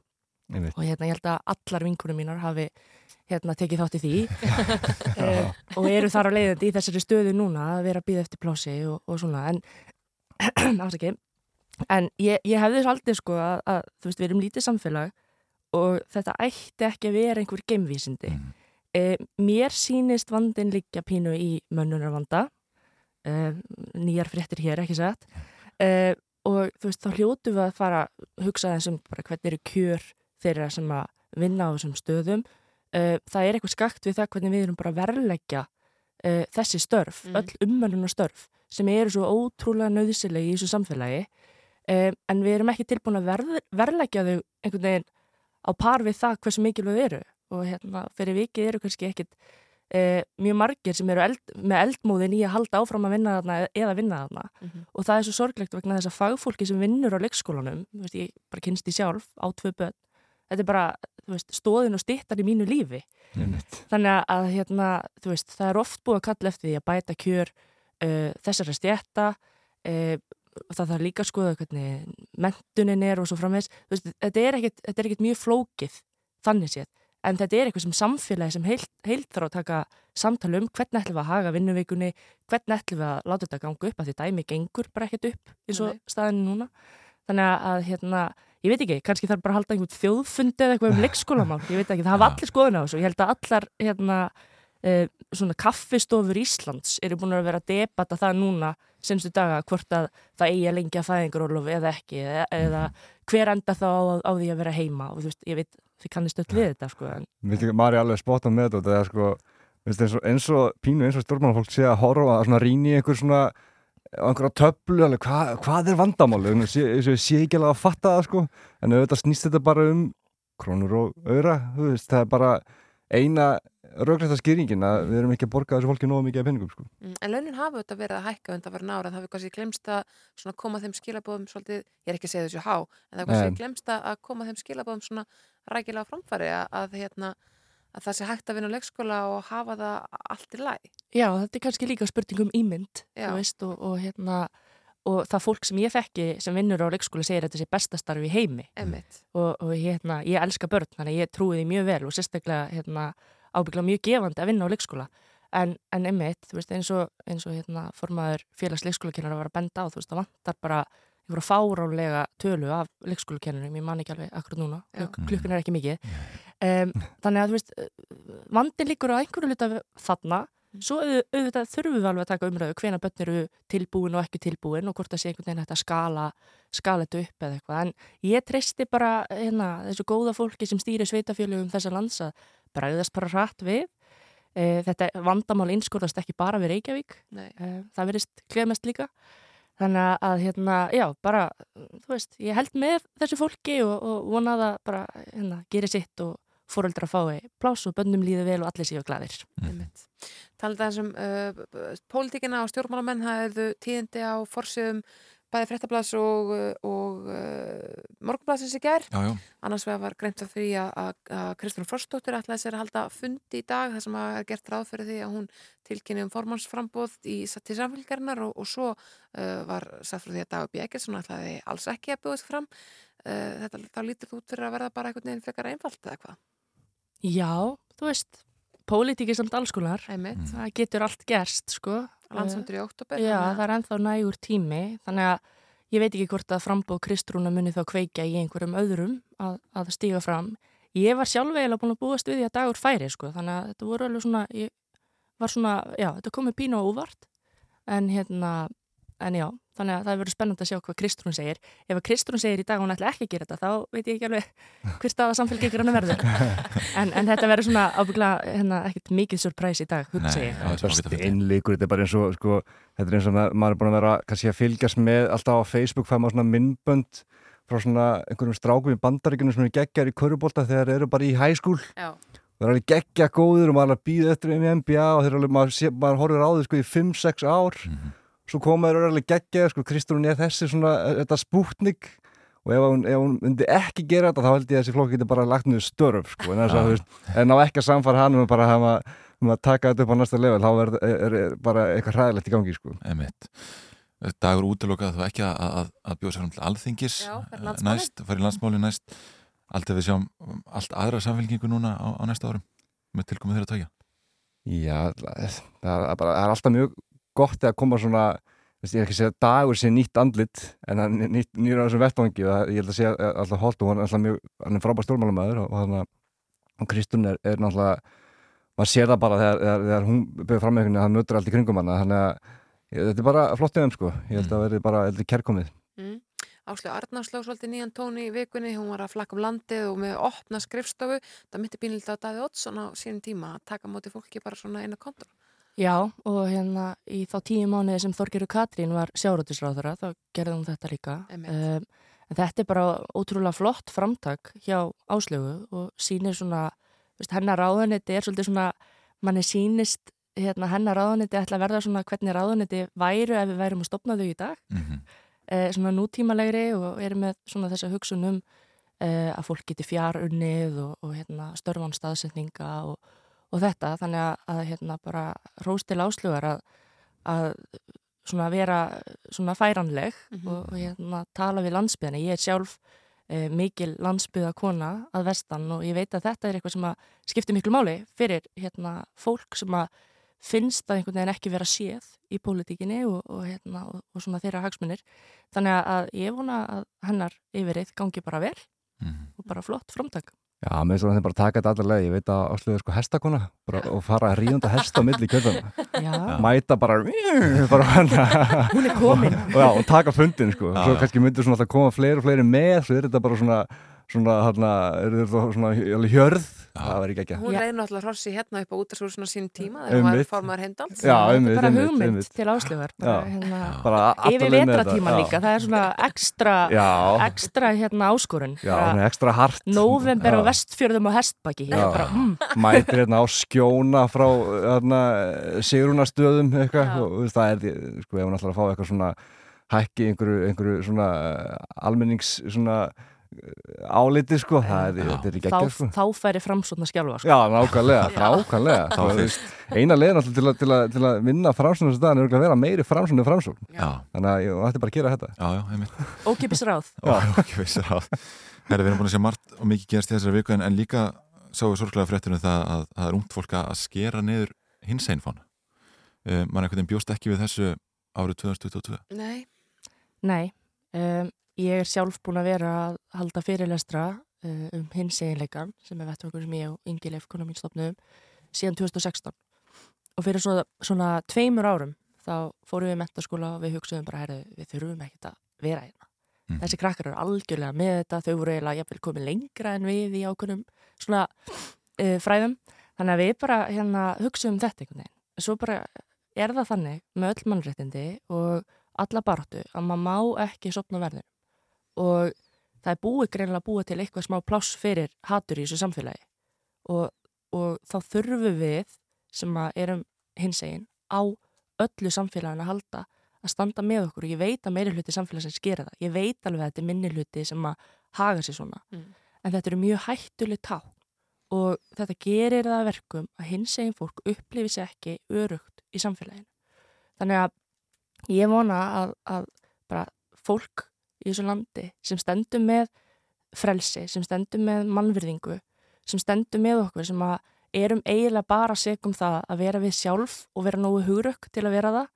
og hérna ég held að allar vinkunum mínar hafi hérna tekið þátt í því. E, og eru þar á leiðandi í þessari stöðu núna að vera að býða eftir plási og, og svona. En afsaki en ég, ég hefði svolítið sko að, að þú veist við erum lítið samfélag og þetta ætti ekki að vera einhver geimvísindi. E, mér sýnist vandin liggja pínu í mönnunarvanda. E, nýjar fréttir hér ekki satt. E, og þú veist þá hljótu við að fara að hugsa þessum bara hvernig eru kjör þeirra sem að vinna á þessum stöðum. Uh, það er eitthvað skakt við það hvernig við erum bara verleggja uh, þessi störf, Mhm. öll ummönnuna störf sem eru svo ótrúlega nöðsilegi í þessu samfélagi. Uh, en við erum ekki tilbúin að verð, verleggja þau einhvern veginn á par við það hversu mikilvæg eru. Og hérna fyrir vikið eru kannski ekkit uh, mjög margir sem eru eld, með eldmóðin í að halda áfram að vinna þarna eða vinna þarna Mhm. og það er svo sorglegt vegna þess að fagfólki sem vinnur á leikskólanum, þú veist, ég bara kynst í sjálf á tvö börn, þetta er bara þú veist, stóðin og stittar í mínu lífi Einmitt. þannig að, hérna, þú veist, það er oft búið að kalla eftir því að bæta kjör uh, þessara stjætta uh, og það þarf líka að skoða hvernig mentunin er og svo framvegs veist, þetta, er er ekkit mjög flókið þannig séð, en þetta er eitthvað sem samfélagi sem heilt, heilt þarf að taka samtala um. Hvernig ætlum við að haga vinnuvikunni? Hvernig ætlum við að láta þetta ganga upp? Að því dæmi gengur bara ekkert upp eins og staðinu núna. Þannig að hérna, ég veit ekki, kannski þarf bara að halda einhvern þjóðfundi eða eitthvað um leikskólamál. Ég veit ekki, það hafa allir skoðun á þessu. Ég held að allar hérna, eh, svona kaffistofur Íslands eru búin að vera að debata það núna senstu daga hvort að það eigi að lengja fæðingarólof eða ekki eða, eða hver enda þá á, á því að vera heima? Og þú veist, ég veit, þið kannist öll við þetta sko, en Mari alveg spotta með þetta það er sko, eins, og, eins og pínu eins og stjórnmálafólk sé að horfa að svona rýni í einhver svona á einhverja töflu, alveg, hva, hvað er vandamáli sé, sé, sé ekki alveg að fatta það sko. En auðvitað snýst þetta bara um krónur og auðra, þú veist, það er bara eina raugræsta skýringin að við erum ekki að borga þessu fólki nógu mikið af penningum sko. Mm, En launin hafa þetta verið að hækka undan var nára, það hefur kannski glemst að svona koma þeim skilabóðum svolítið, ég er ekki að segja þessu há, en það hefur kannski glemst að að koma þeim skilabóðum svona rækilega á framfæri að, að, hérna, að það sé hægt að vinna á leikskóla og hafa það allt í læg. Já, þetta er kannski líka spurning um ímynd Já. þú veist, og, og hérna og það fólk sem ég þekki sem vinnur á leikskóla segir að þetta sé bestastarf í heimi og, og hérna, ég elska börn þannig að ég trúi því mjög vel og sérstaklega hérna, ábyggla mjög gefandi að vinna á leikskóla en, en einmitt, þú veist, eins og, eins og hérna, formaður félags leikskólakennar var að benda á, þú veist, það vantar bara einhverja fárálega tölu af leikskólakennurum, ég man ekki alveg akkur núna, Já. Kluk, klukkun er ekki mikið. Um, þannig að, þú veist, vandin líkur á einhverju hluta þarna, svo auð- auðvitað þurfum við alveg að taka umræðu hvena börn eru tilbúin og ekki tilbúin og hvort það sé einhvern veginn hægt að skala, skala þetta upp eða eitthvað. En ég treysti bara hérna, þessu góða fólki sem stýri sveitafjölugum þessa lands að bregðast bara hratt við. E, þetta vandamál einskorðast ekki bara við Reykjavík, Nei. e, það verist klefmest líka. Þannig að- að, hérna, já, bara, þú veist, ég held með þessu fólki og, og vona að það bara, hérna, geri sitt og fóreldra fái pláss og bönnum líði vel og allir séu glaðir. Einmitt. Talandi aðeins um uh, pólitíkina og stjórnmálamenn, það hefðu tíðindi á forsjöðum bæði fréttablaðs og, og uh, morgunblaðsins í gær. Já, já. Annars vegar var greint af því að, að, að Kristján Frostóttir ætlaði sér að halda fundi í dag þar sem að er gert ráð fyrir því að hún tilkynni um formansframbóð í, til samfélgarinnar og, og svo uh, var sagt frá því að Dagur B. Eggertsson ætlaði alls ekki að bjóðast fram. Uh, þetta þá lítur þú út fyrir að verða bara einhvern veginn frekar einfalt eða hvað? Já, þú veist, pólitík er samt alls konar. Einmitt. Það getur allt gerst, sko. Landsfundur í október, Já, það er ennþá nægur tími, þannig að ég veit ekki hvort að frambóð Kristrúna muni þá kveikja í einhverjum öðrum að, að stíga fram. Ég var sjálf eiginlega búin að búast við því að dagur færi, sko, þannig að þetta voru alveg svona, ég var svona, já, þetta komið pínu á úvart, en hérna, en já, þannig að það verður spennandi að sjá hvað Kristrún segir. Ef að Kristrún segir í dag að hún ætla ekki að gera þetta, þá veit ég ekki alveg hver stað að samfélgikir hann verður. En, en þetta verður svona ábygglega, hérna, ekkert mikið surprise í dag, hugsa ég. besti innleikur, þetta er bara eins og sko, þetta er eins og maður er búin að vera kannski að fylgjast með alltaf á Facebook fæða maður svona minnbönd frá svona einhverjum strákum í bandaríkunum sem eru geggjar í körubólta þegar þeir eru bara í high school Já. það er alveg geggja góður og maður er að býða eftir þeim í NBA og þeir eru alveg, maður, sé, maður horfir á þau sko í 5-6 ár svo koma þeir alveg geggja sko, Kristrún er þessi svona, þetta spútnik og ef hún, ef hún myndi ekki gera þetta þá held ég að þessi flokk getur bara lagt niður störf sko, en þess að Já. þú veist, en á ekki að samfara hann um að bara hafa um að taka þetta upp á næsta level þá er, er, er bara eitthvað hræðilegt í gangi sko. Einmitt. Dagur útilokað þú ekki að, að, að bjóða sér um til alþingis Já, eh, næst, fara í landsmáli næst aldrei við sjáum um, allt aðra samfélkingu núna á, á næsta árum með tilkomið þeirra tækja Já, það er, bara, það er alltaf mjög gott að koma svona ég er ekki að segja að dagur sé nýtt andlit en hann er nýtt, nýra á þessum vettvangi og það- ég held að segja alltaf holt og hann er alltaf mjög hann er frábær stjórnmálamæður og, hann- og Kristún er, er náttúrulega maður sér það bara þegar, þegar, þegar hún byrður fram með einhvern veginn að hann nötur allt í kringum hann þannig að þetta er bara flott þeim sko ég held að verði bara heldur kærkomið Mm. Áslu Arnars sló svolítið nýjan tón í vikunni, hún var að flakka um landið og með opna skrifstofu, það myndi bínilegt að Daði Oddsson á sínum tíma að taka móti fólki bara svona eina kontur. Já, og hérna í þá tíu mánuði sem Þorgerur Katrín var sjárótisráðara, þá gerði hún þetta líka. Um, en þetta er bara ótrúlega flott framtak hjá Áslögu og sýnir svona, veist, hennar ráðuniti er svolítið svona, manni sýnist hérna, hennar ráðuniti ætla að verða svona hvernig ráðuniti væru ef við værum að stopna þau í dag. Mhm. Eh, svona nútímalegri og eru með svona þessa hugsunum eh, að fólk geti fjarunnið og, og hérna, störfan staðsetninga og, og þetta þannig að, að hérna, bara róstil áslögar að, að svona vera svona færanleg Mhm. og, og hérna, tala við landsbyðina. Ég er sjálf eh, mikil landsbyða kona að vestan og ég veit að þetta er eitthvað sem að skiptir miklu máli fyrir hérna, fólk sem að finnst að einhvern veginn ekki vera séð í pólitíkinni og, og, hérna, og, og svona þeirra hagsmunir. Þannig að ég vona að hennar yfirreið gangi bara vel og bara flott framtak. Já, mér finnst það bara að taka þetta allar leið. Ég veit að áslöðu sko hestakona bara, og fara að ríðanda hesta á milli kjöldana mæta bara, bara Hún er komin. og, já, og taka fundin sko. Já, svo kannski myndir svona alltaf koma fleiri og fleiri með svo er þetta bara svona svona, hana, er þetta svona hjörð það verður ekki ekki Hún reyði náttúrulega hrossi hérna upp á útarsúsuna sínum tíma þegar hún var formar hendals. Já, einmitt, er bara hugmynd einmitt. til Já. hérna, yfir já. líka það er svona ekstra Já. ekstra hérna áskorun Já, hún er ekstra hart november á Já. vestfjörðum og hestbaki Já. bara, mm, mætir hérna á skjóna frá hérna, sigrunastöðum eitthvað og það er sko, ef hún ætlar að fá eitthvað svona hækki einhverju, einhverju svona eh, almennings svona áliti sko, það er, þetta er ekki þá, ekki sko. þá færi fram svona skjálfa sko. Já, nákvæmlega, nákvæmlega. Þá þú fyrst. veist, Eina leiðin alltaf til, að- til, að- til að vinna framsókn þessu daginn er að vera meiri framsókn en framsókn. Já. Þannig að ég ætti bara að gera þetta. Já, já, einmitt. Ókipis ráð. Veist ráð. Herri, við erum búin að sjá margt og mikið gerst í þessari viku en, en líka sáu við sorglega fréttunum það að það er ungt fólk að skera niður hins einfón uh, mann einhvern veginn bjóst ekki við þessu árið 2022 Nei, Nei, um, ég er sjálf búin að vera að halda fyrirlestra uh, um hins eiginleikan sem er vettvangur sem ég og Ingi Leif konum mín stopnum síðan 2016 og fyrir svona, svona tveimur árum þá fórum við í mentaskóla og við hugsaðum bara herri, við þurfum ekkert að vera hérna. Mhm. þessi krakkar eru algjörlega með þetta þau voru eiginlega jafnvel komið lengra en við í ákveðnum svona uh, fræðum. Þannig að við bara hérna hugsaðum þetta einhvern veginn. Svo bara er það þannig með öll mannréttindi og alla baráttu að maður má ekki sopna verður og það er búið greinlega að búa til eitthvað smá pláss fyrir hatur í þessu samfélagi. Og, og þá þurfum við sem að erum hins egin á öllu samfélagin að halda að standa með okkur. Og ég veit að meiri hluti samfélagsins gera það, ég veit alveg að þetta er minni hluti sem að haga sér svona. Mm. en þetta eru mjög hættuleg tá. Og þetta gerir það að verkum að hins egin fólk upplifi sér ekki örugt í samfélaginu. Þannig að ég vona að, að bara fólk í þessu landi sem stendur með frelsi, sem stendur með mannvirðingu, sem stendur með okkur sem að erum eiginlega bara segum það að vera við sjálf og vera nógu hugrökk til að vera það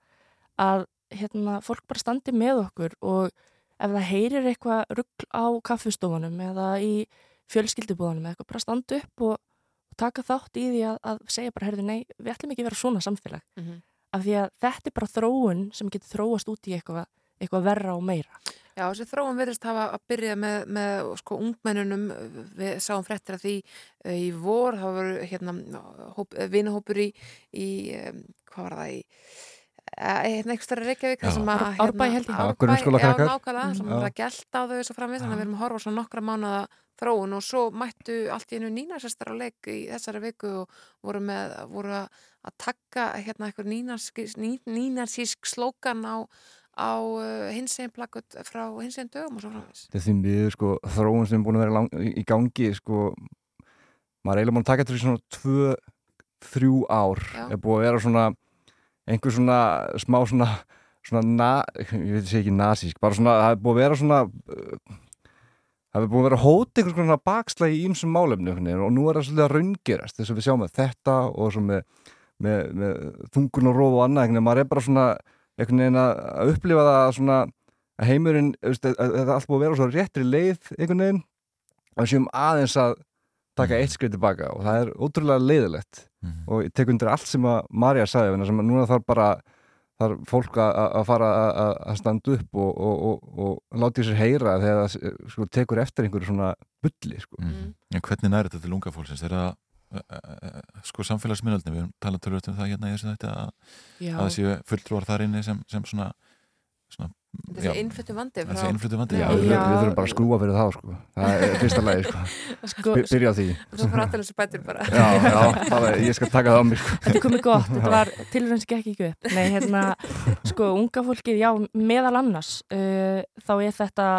að hérna, fólk bara standi með okkur og ef það heyrir eitthvað ruggl á kaffustofunum eða í fjölskyldubúðanum eða eitthvað, bara standa upp og, og taka þátt í því að, að segja bara, herði, nei, við ætlum ekki að vera svona samfélag Mhm. af því að þetta er bara þróun sem getur þróast út í eitthvað, eitthvað verra og meira Já, þessi þróun verðist hafa að byrja með, með sko, ungmennunum, við sáum fréttir af því uh, í vor, þá voru hérna, hóp, vinahópur í, í hvað var það í, hérna eitthvað stærri Reykjavík, sem að, hérna, Árbæ held ég. Árbæ. Já, nákvæmlega, sem Já. var að gelta á þau svo framvið, þannig að við erum að horfa á svona nokkra mánuða þróun og svo mættu allt í einu nínasestar á leik í þessari viku og voru með, voru að að taka hérna eitthvað nínarsk- ný- nínarsísk slókan á, á uh, hinsegin plakut frá hinsegin dögum og svo framvis. þetta er því miður sko þróun sem er búin að vera lang, í gangi sko maður er eiginlega búin að taka þetta í svona tvö, þrjú ár Já. er búið að vera svona einhver svona smá svona svona, na, ég veit sé ekki nazísk bara svona, það er búið að vera svona uh, það er búið að vera hót einhvers konar bakslægi í ýmsum málefni og nú er það svolítið að raungerast þess að við sjáum að þetta og svo með, með, með þungun og róf og annað maður er bara svona einhvern veginn að upplifa það að svona að heimurinn, þetta er allt búið að vera á svo réttri leið einhvern veginn og við séum aðeins að taka eitt skrið tilbaka og það er ótrúlega leiðilegt Mhm. og ég tek undir allt sem að Marja sagði, sem að núna þarf bara þarf fólk að að fara að- standa upp og, og, og, og láta í sér heyra þegar það sko, tekur eftir einhverju svona bulli sko. mm. En hvernig næri þetta til unga fólksins? Er það sko samfélagsmiðaldni, við erum talað tölvöld um það hérna í þessu þetta að, að það séu fulltrúar þar inni sem, sem svona, svona Þessi innflyttu vandi Þessi innflyttu vandi, Já, já. við, við þurfum bara að skrúa fyrir þá sko. það er fyrsta lagi sko. Sko- By- byrja á því já, já, bara, ég skal taka það á mig sko. Þetta er komið gott, þetta var tilvæmst gekk ekki upp. Nei, hérna, sko, unga fólkið, já, meðal annars, uh, þá er þetta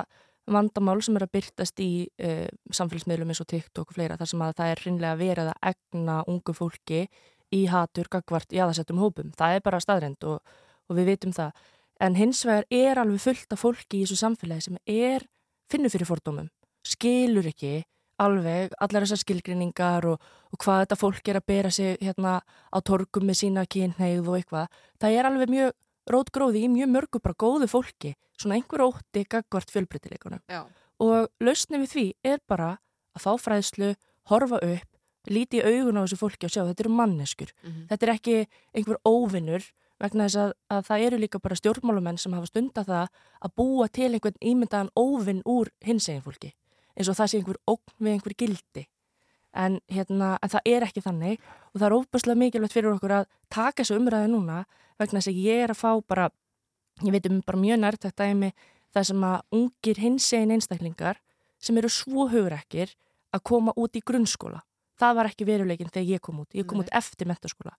vandamál sem er að byrtast í uh, samfélagsmiðlum eins og TikTok og fleira, þar sem að það er hreinlega verið að egna ungu fólki í hatur gagvart jáðasettum hópum. Það er bara staðrind og, og við vitum það. En hins vegar er alveg fullt af fólki í þessu samfélagi sem er, finnur fyrir fordómum, skilur ekki alveg allar þessar skilgrinningar og, og hvað þetta fólk er að bera sig hérna á torgum með sína kynneigð og eitthvað. Það er alveg mjög rótgróði í mjög mörgu bara góðu fólki, svona einhver ótti gagvart fjölbreytileikunum. Já. Og lausnin við því er bara að fá fræðslu, horfa upp, líti í augun á þessu fólki og sjá þetta eru manneskur. Mhm. Þetta er ekki einhver óvinnur vegna þess að, að það eru líka bara stjórnmálumenn sem hafa stunda það að búa til einhvern ímyndaðan óvinn úr hinsegin fólki eins og það sé einhver ógn við einhver gildi en, hérna, en það er ekki þannig. Og það er óbærslega mikilvægt fyrir okkur að taka þessu umræði núna vegna þess að ég er að fá bara ég veit um bara mjög nærtækt dæmi það sem að ungir hinsegin einstaklingar sem eru svo hugrekkir að koma út í grunnskóla. Það var ekki veruleikin þegar ég kom út. Ég kom Nei. út eftir mentaskóla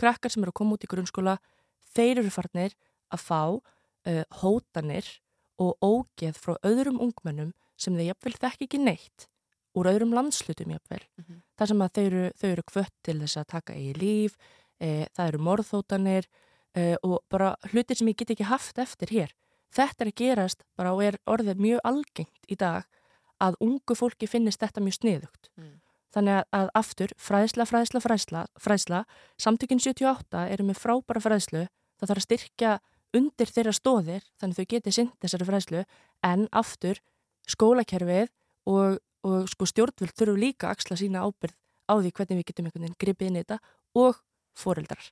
krakkar sem eru að koma út í grunnskóla þeir eru farnir að fá uh, hótanir og ógeð frá öðrum ungmennum sem þeir jafnvel þekk ekki neitt úr öðrum landslutum jafnvel. Mhm. þar sem að þau eru, þau eru kvött til þess að taka eigi líf, e, það eru morðhótanir e, og bara hlutir sem ég get ekki haft eftir hér. Þetta er að gerast bara og er orðið mjög algengt í dag að ungu fólki finnist þetta mjög sniðugt. Mm. Þannig að, að aftur, fræðsla, fræðsla, fræðsla, fræðsla, samtökin 78 eru með frábæra fræðslu, það þarf að styrkja undir þeirra stóðir, þannig þau geti sint þessari fræðslu, en aftur skólakerfið og, og sko stjórnvöld þurfu líka að axla sína ábyrð á því hvernig við getum einhvern veginn gripið inn í þetta og foreldrar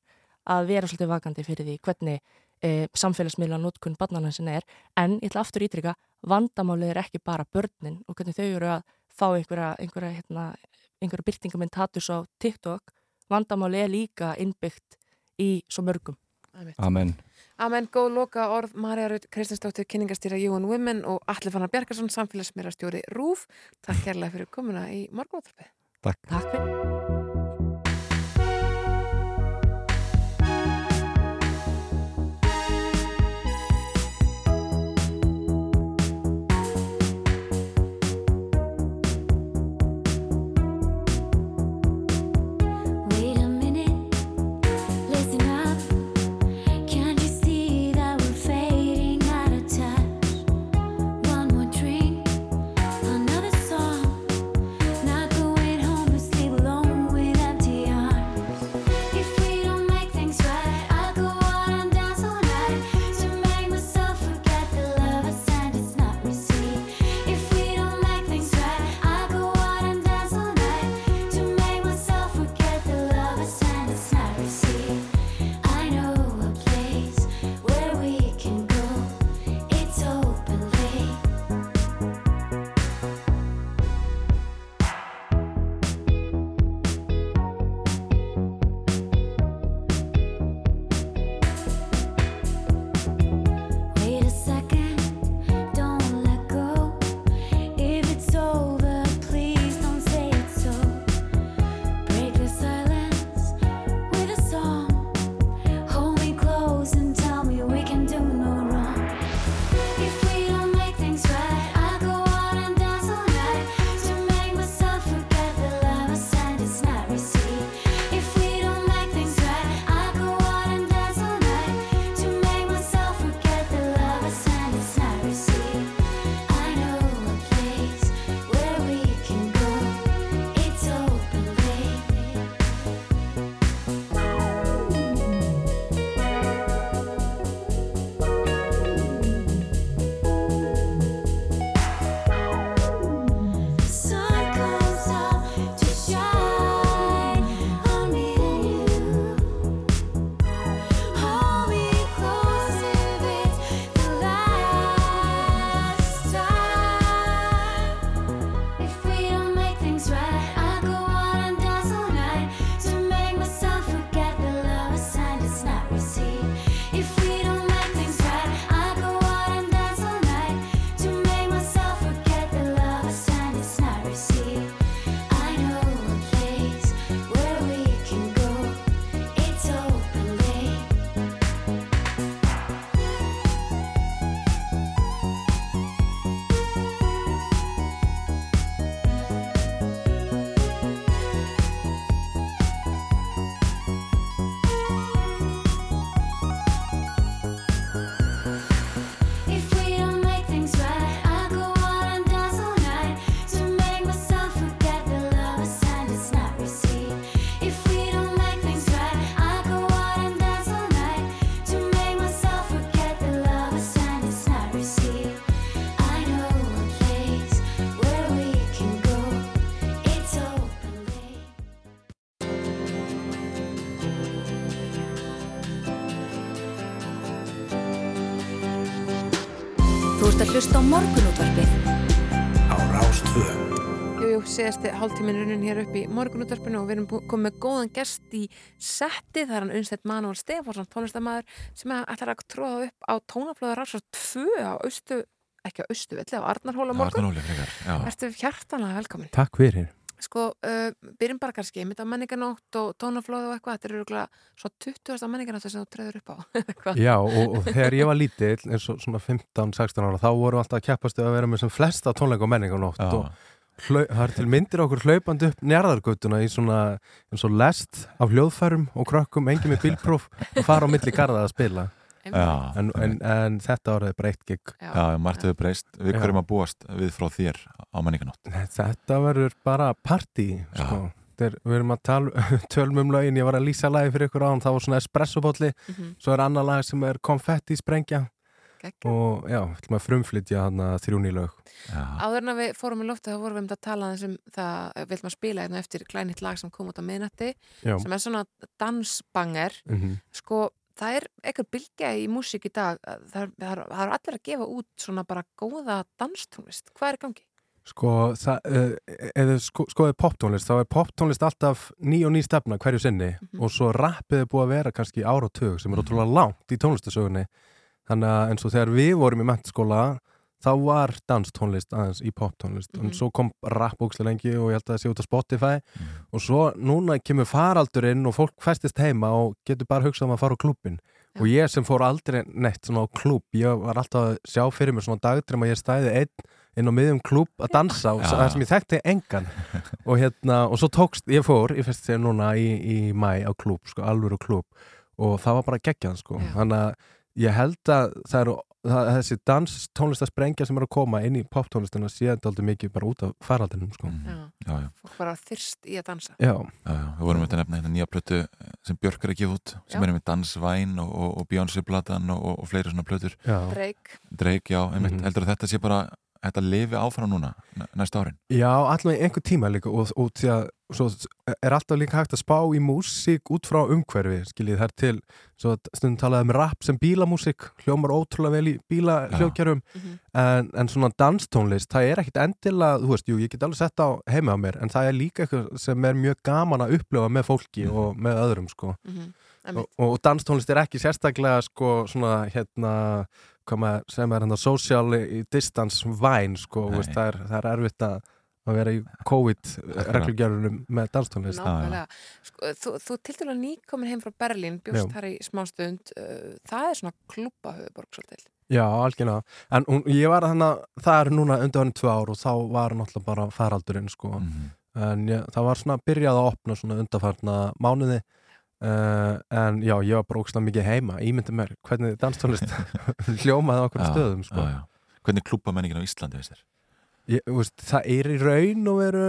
að vera svolítið vakandi fyrir því hvernig e, samfélagsmiðla notkun barnana sinna er, en ég ætla aftur ítrykka vandamálið er ekki bara börnin og hvernig þau eru að fá einhverja einhverja, hérna, einhverja byrtingamenn tatus á TikTok, vandamálið er líka innbyggt í svo mörgum. Amen Amen, góð loka orð, Marja Raut Kristinsdóttir, kynningastýra UN Women og Alli Fannar Bjarkarsson, samfélagsmiðrastjóri RÚF. Takk kærlega fyrir komuna í morgunóttarpið. Takk. Takk fyrir. Á morgunútvarpið á Rástvö. Jú, jú, séðasti hálftíminn runnin hér upp í morgunútvarpinu og við erum komið með góðan gest í setti, það er hann Unnstedt Manuel Stefánsson, tónlistamæður sem ætlar að tróða upp á tónaflöður rásar 2 á austu, ekki á austu villi, á Arnarhóla morgun. Arnarhóli, frekar, já. Ertu hjartanlega velkomin. Takk fyrir. Sko, uh, byrjum bara kannski, mitt á menninganótt og tónaflóð og eitthvað, þetta eru örugglega svo 20. menninganótt sem þú treður upp á. eitthvað. Já, og, og þegar ég var lítill, eins og svona 15-16 ára, þá vorum við alltaf að keppastu að vera með sem flesta tónleika og menninganótt Já. og hlau, það er til myndir okkur hlaupandi upp njarðargötuna í svona eins og lest af hljóðfærum og krökkum, engin með bílpróf og fara á milli garða að spila. En, en, en þetta árið bara eitt gig Já, margt hefur breyst. Við Já. hverjum að búast við frá þér á menninganótt. Þetta verður bara partí sko. Þeir, við erum að tala, tölum um lögin ég var að lýsa lagi fyrir ykkur án það var svona espressopolli, Mhm. svo er annar lag sem er konfetti sprengja og já, við ætlum að frumflytja hann að þrjúni lög Áður en að við fórum í loftu þá vorum við um að tala um það, við ætlum að spila hérna eftir klænitt lag sem kom út á miðnætti Já. sem er svona dansbanger Mhm. sko, það er eitthvað bylgja í músík í dag, það er, það er, allir að gefa út svona bara góða danstónlist, hvað er gangi? Sko, það, eða sko, skoðið poptónlist, þá er poptónlist alltaf ný og ný stefna hverju sinni og svo rappið er búið að vera kannski ára og tug sem er ótrúlega langt í tónlistasögunni þannig að eins og þegar við vorum í mentaskóla þá var danstónlist aðeins í poptónlist en svo kom rap ókslega lengi og ég held að það sé út á Spotify. Og svo núna kemur faraldurinn og fólk festist heima og getur bara hugsað um að fara á klúbbin og ég sem fór aldrei neitt svona á klúbb ég var alltaf að sjá fyrir mér svona dagdrym að ég stæði einn inn á miðjum klúbb að dansa og Já. það sem ég þekkti engan. Og hérna, og svo tókst, ég fór ég fyrst sér núna í, í mæ á klúbb sko, alvöru klúbb. Og það var bara geggjað sko, þannig að ég held að það eru það, þessi dans tónlistasprengja sem eru að koma inn í poptónlistina séð aldrei mikið bara út af faraldinum sko. Já. Já, já. Fólk bara þyrst í að dansa Já. Já, já, við vorum með að nefna hérna nýja plötu sem Björk er að gefa út sem Já. er með Dansvæn og, og, og Beyoncé-platan og, og, og fleiri svona plötur Já. Drake. Drake, já, einmitt, Mhm. heldur að þetta sé bara þetta lifi áfram núna, næ- næsta árin? Já, allavega einhver tíma líka og, og því að svo er alltaf líka hægt að spá í músík út frá umhverfi skiljið þær til, svo stundum talaði um rap sem bílamúsík, hljómar ótrúlega vel í bílahljókjarum en, en svona danstónlist, það er ekkit endilega þú veist, jú, ég get alveg sett á heima á mér en það er líka eitthvað sem er mjög gaman að upplifa með fólki og með öðrum sko. Mhm, og, og danstónlist er ekki sérstaklega sko svona hérna maður sem er hérna social distance væn sko, veist, það, er, það er erfitt að að vera í COVID-reglugjörunum með danstónlist Nákvæmlega. Sko, þú, þú til dæla nýkomin heim frá Berlín, bjóst þar í smástund uh, það er svona klúpa höfuborg svolítil. Já, algjörlega, en hún, ég var þannig að það er núna undan tvö ár og þá var náttúrulega bara faraldurinn sko. En ég, það var svona byrjað að opna svona undanfarna mánuði uh, en já, ég var bara ógslag mikið heima ímyndi mér hvernig danstónlist hljómaði okkur Já, stöðum sko. já, já. Hvernig klúpa menningin á Íslandi? Ég, veist, það er í raun og veru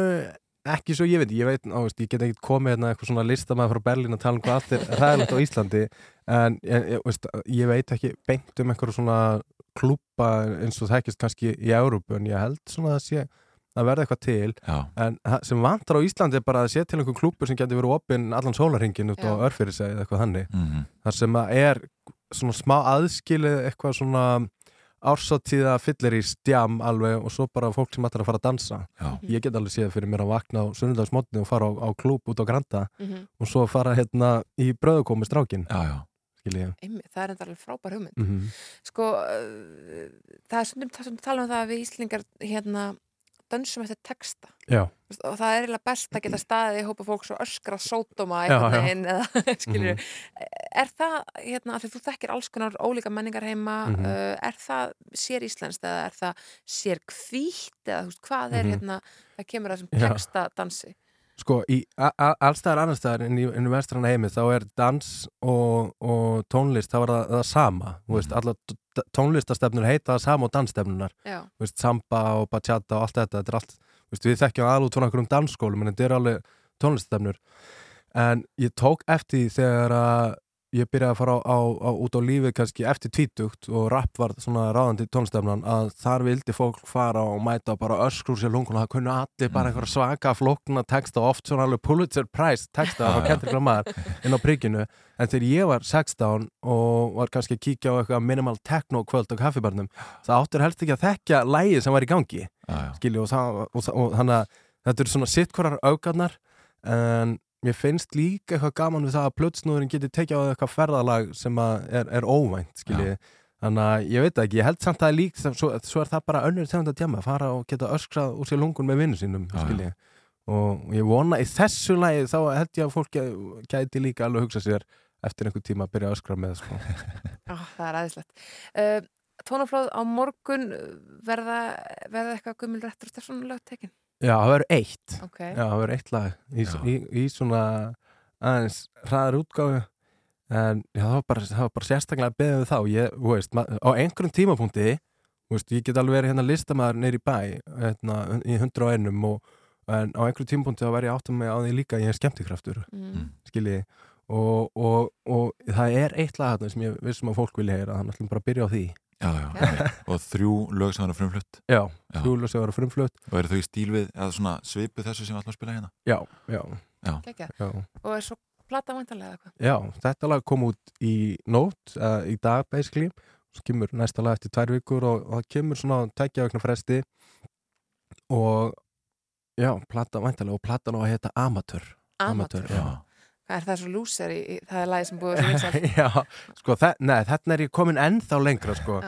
ekki svo ég veit, ég veit, á, veist, ég get ekki komið hérna eitthvað svona listamæð frá Berlín að tala um hvað allt er ræðilegt á Íslandi en ég, veist, ég veit ekki beint um einhverju svona klúpa eins og það ekkist kannski í Európu en ég held svona að sé að verða eitthvað til Já. en það sem vantar á Íslandi er bara að sé til einhver klúpur sem getur verið opinn allan sólarringin út á örfyrir eða eitthvað hannig Mhm. þar sem að er svona smá aðskilið eitthvað svona ársáttíða fyllir í stjam alveg og svo bara fólk sem ætlar að fara að dansa Já. ég get alveg séð fyrir mér að vakna á sunnundagsmotni og fara á, á klúb út á Granda Mhm. og svo fara hérna í bröðukómi strákin já, já. skil ég Einmitt, það er enda alveg frábær hugmynd Mhm. sko uh, það er stundum það sem tala um það að við Íslingar hérna dönsum eftir texta Já. Og það er eiginlega best að geta staðið í hópa fólks og öskra sótoma já. veginn eða skilur Mhm. er það, hérna, af því þú þekkir alls konar ólíka menningar heima Mhm. uh, er það sér íslenskt eða er það sér hvítt eða veist, hvað er Mhm. hérna það kemur að þessum texta dansi Sko, í allstæðar annar staðar inn í, vestrana heimi þá er dans og, og tónlist þá er það, það sama þú veist, allar t- tónlistastefnur heita sama og dansstefnunar veist, samba og bachata og allt þetta, þetta allt, veist, við þekkjum alveg út frá einhverjum dansskólum en þetta er alveg tónlistastefnur en ég tók eftir þegar að ég byrjaði að fara á, á, á, út á lífið kannski eftir tvítugt og rap var svona ráðandi tónstefnan að þar vildi fólk fara og mæta og bara öskrúr sér lungun og það kunni allir bara einhverja svaka flókna texta og oft svona alveg Pulitzer Prize texta á. Kendrick Lamar inn á príkinu en þegar ég var 16 og var kannski að kíkja á eitthvað minimal techno kvöld á kaffibarnum það áttur helst ekki að þekkja lægið sem var í gangi. Skilju og, og, og, og þannig að þetta eru svona sittkorar augarnar en mér finnst líka eitthvað gaman við það að plötsnúðurinn geti tekið á eitthvað ferðalag sem er, er óvænt skilji. Þannig að ég veit ekki, ég held samt að það er líkt svo, svo er það bara önnur tegund að djama fara og geta öskrað úr sér lungun með vinnu sínum skilji. Og ég vona í þessu lagi þá held ég að fólk gæti líka alveg að hugsa sér eftir einhver tíma að byrja að öskra með sko. Ó, það er aðeinslegt uh, Tónaflóð á morgun verða, verða eitthvað gummul réttur stafsónulega tekin Já, það verður eitt. Ok. Já, það verður eitt lag í, í, í svona aðeins hraðar útgáfu. En já, það, var bara, það var bara sérstaklega beðið við þá. Ég, þú veist, á einhverjum tímapunkti þú veist, ég get alveg verið hérna listamæður neyri bæ hérna, í 101 og, en á einhverjum tímapunkti þá væri ég áttum mig á því líka ég er skemmtikraftur Mm. skiljiði og, og, og það er eitt lag þarna sem ég vissum að fólk vilja heyra þannig að ætlum bara að byrja á því Já, já, já. og þrjú lög sem var frumflutt Já, þrjú lög sem var frumflutt Og eru þau í stíl við, eða svona svipu þessu sem að spila hérna? Já, já, já. Já. Og er svo plata vantarlega eitthvað Já, þetta lag kom út í nót, uh, í dag basically svo kemur næsta lag eftir tvær vikur og, og það kemur svona tækja vegna fresti og já, plata væntalega og platan á að heita Amateur Amateur. já. Hvað er það svo lúser í, í það er lagi sem búið svo vinsælt? já, sko, nei, þarna er ég komin ennþá lengra sko,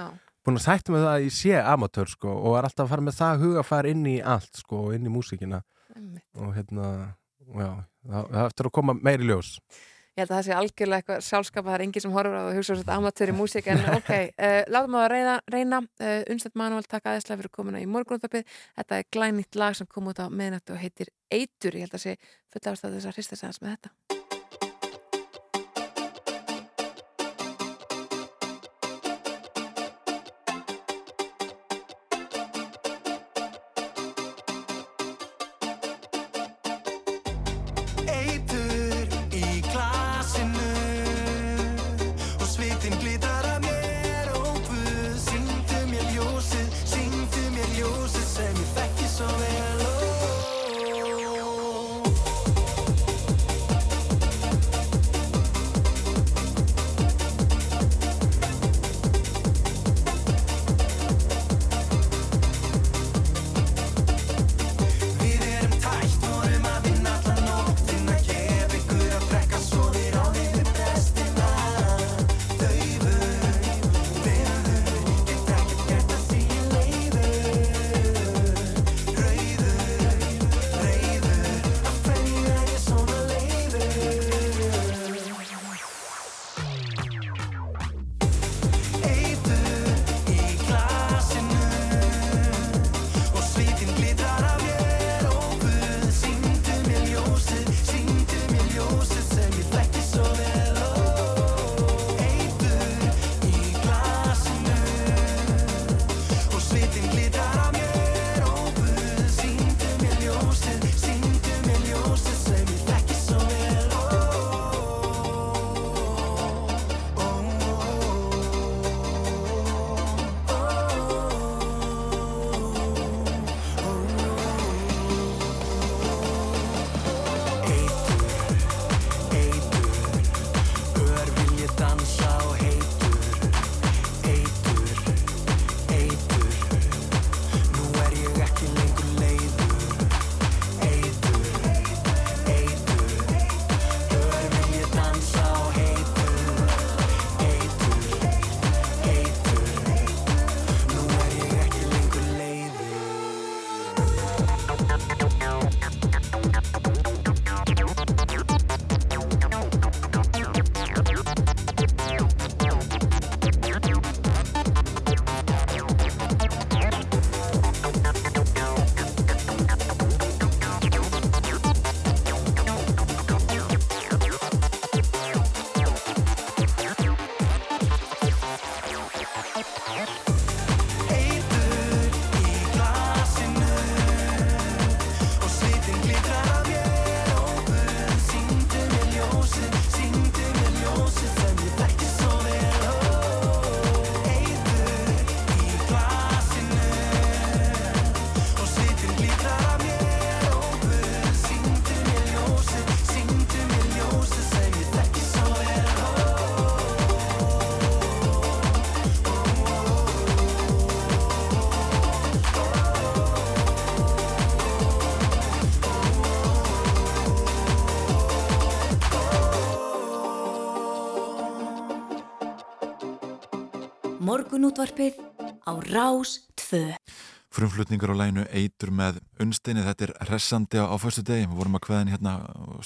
búin að sætta með það að ég sé amatör sko og er alltaf að fara með það huga að fara inn í allt sko inn í músíkina. Einmitt. og hérna, já, það, það eftir að koma meiri ljós. Ég held að það sé algjörlega eitthvað sjálfskapa, það er enginn sem horfur á það og hugsa svo amatör í músík, en ok, uh, látum að reyna, reyna. Uh, Unstætt Manuel, takk aðeinslega fyrir komuna í morgunúttarpið, þetta er glænýtt lag sem kom út á meðnættu og heitir Eitur, ég held að sé fulla ástæð þess að hrista aðeins með þetta. Morgunútvarpið á Rás 2. Frumflutningur á læginu Eitur með unnsteini, þetta er hressandi á, fyrstu degi, við vorum að kveðin hérna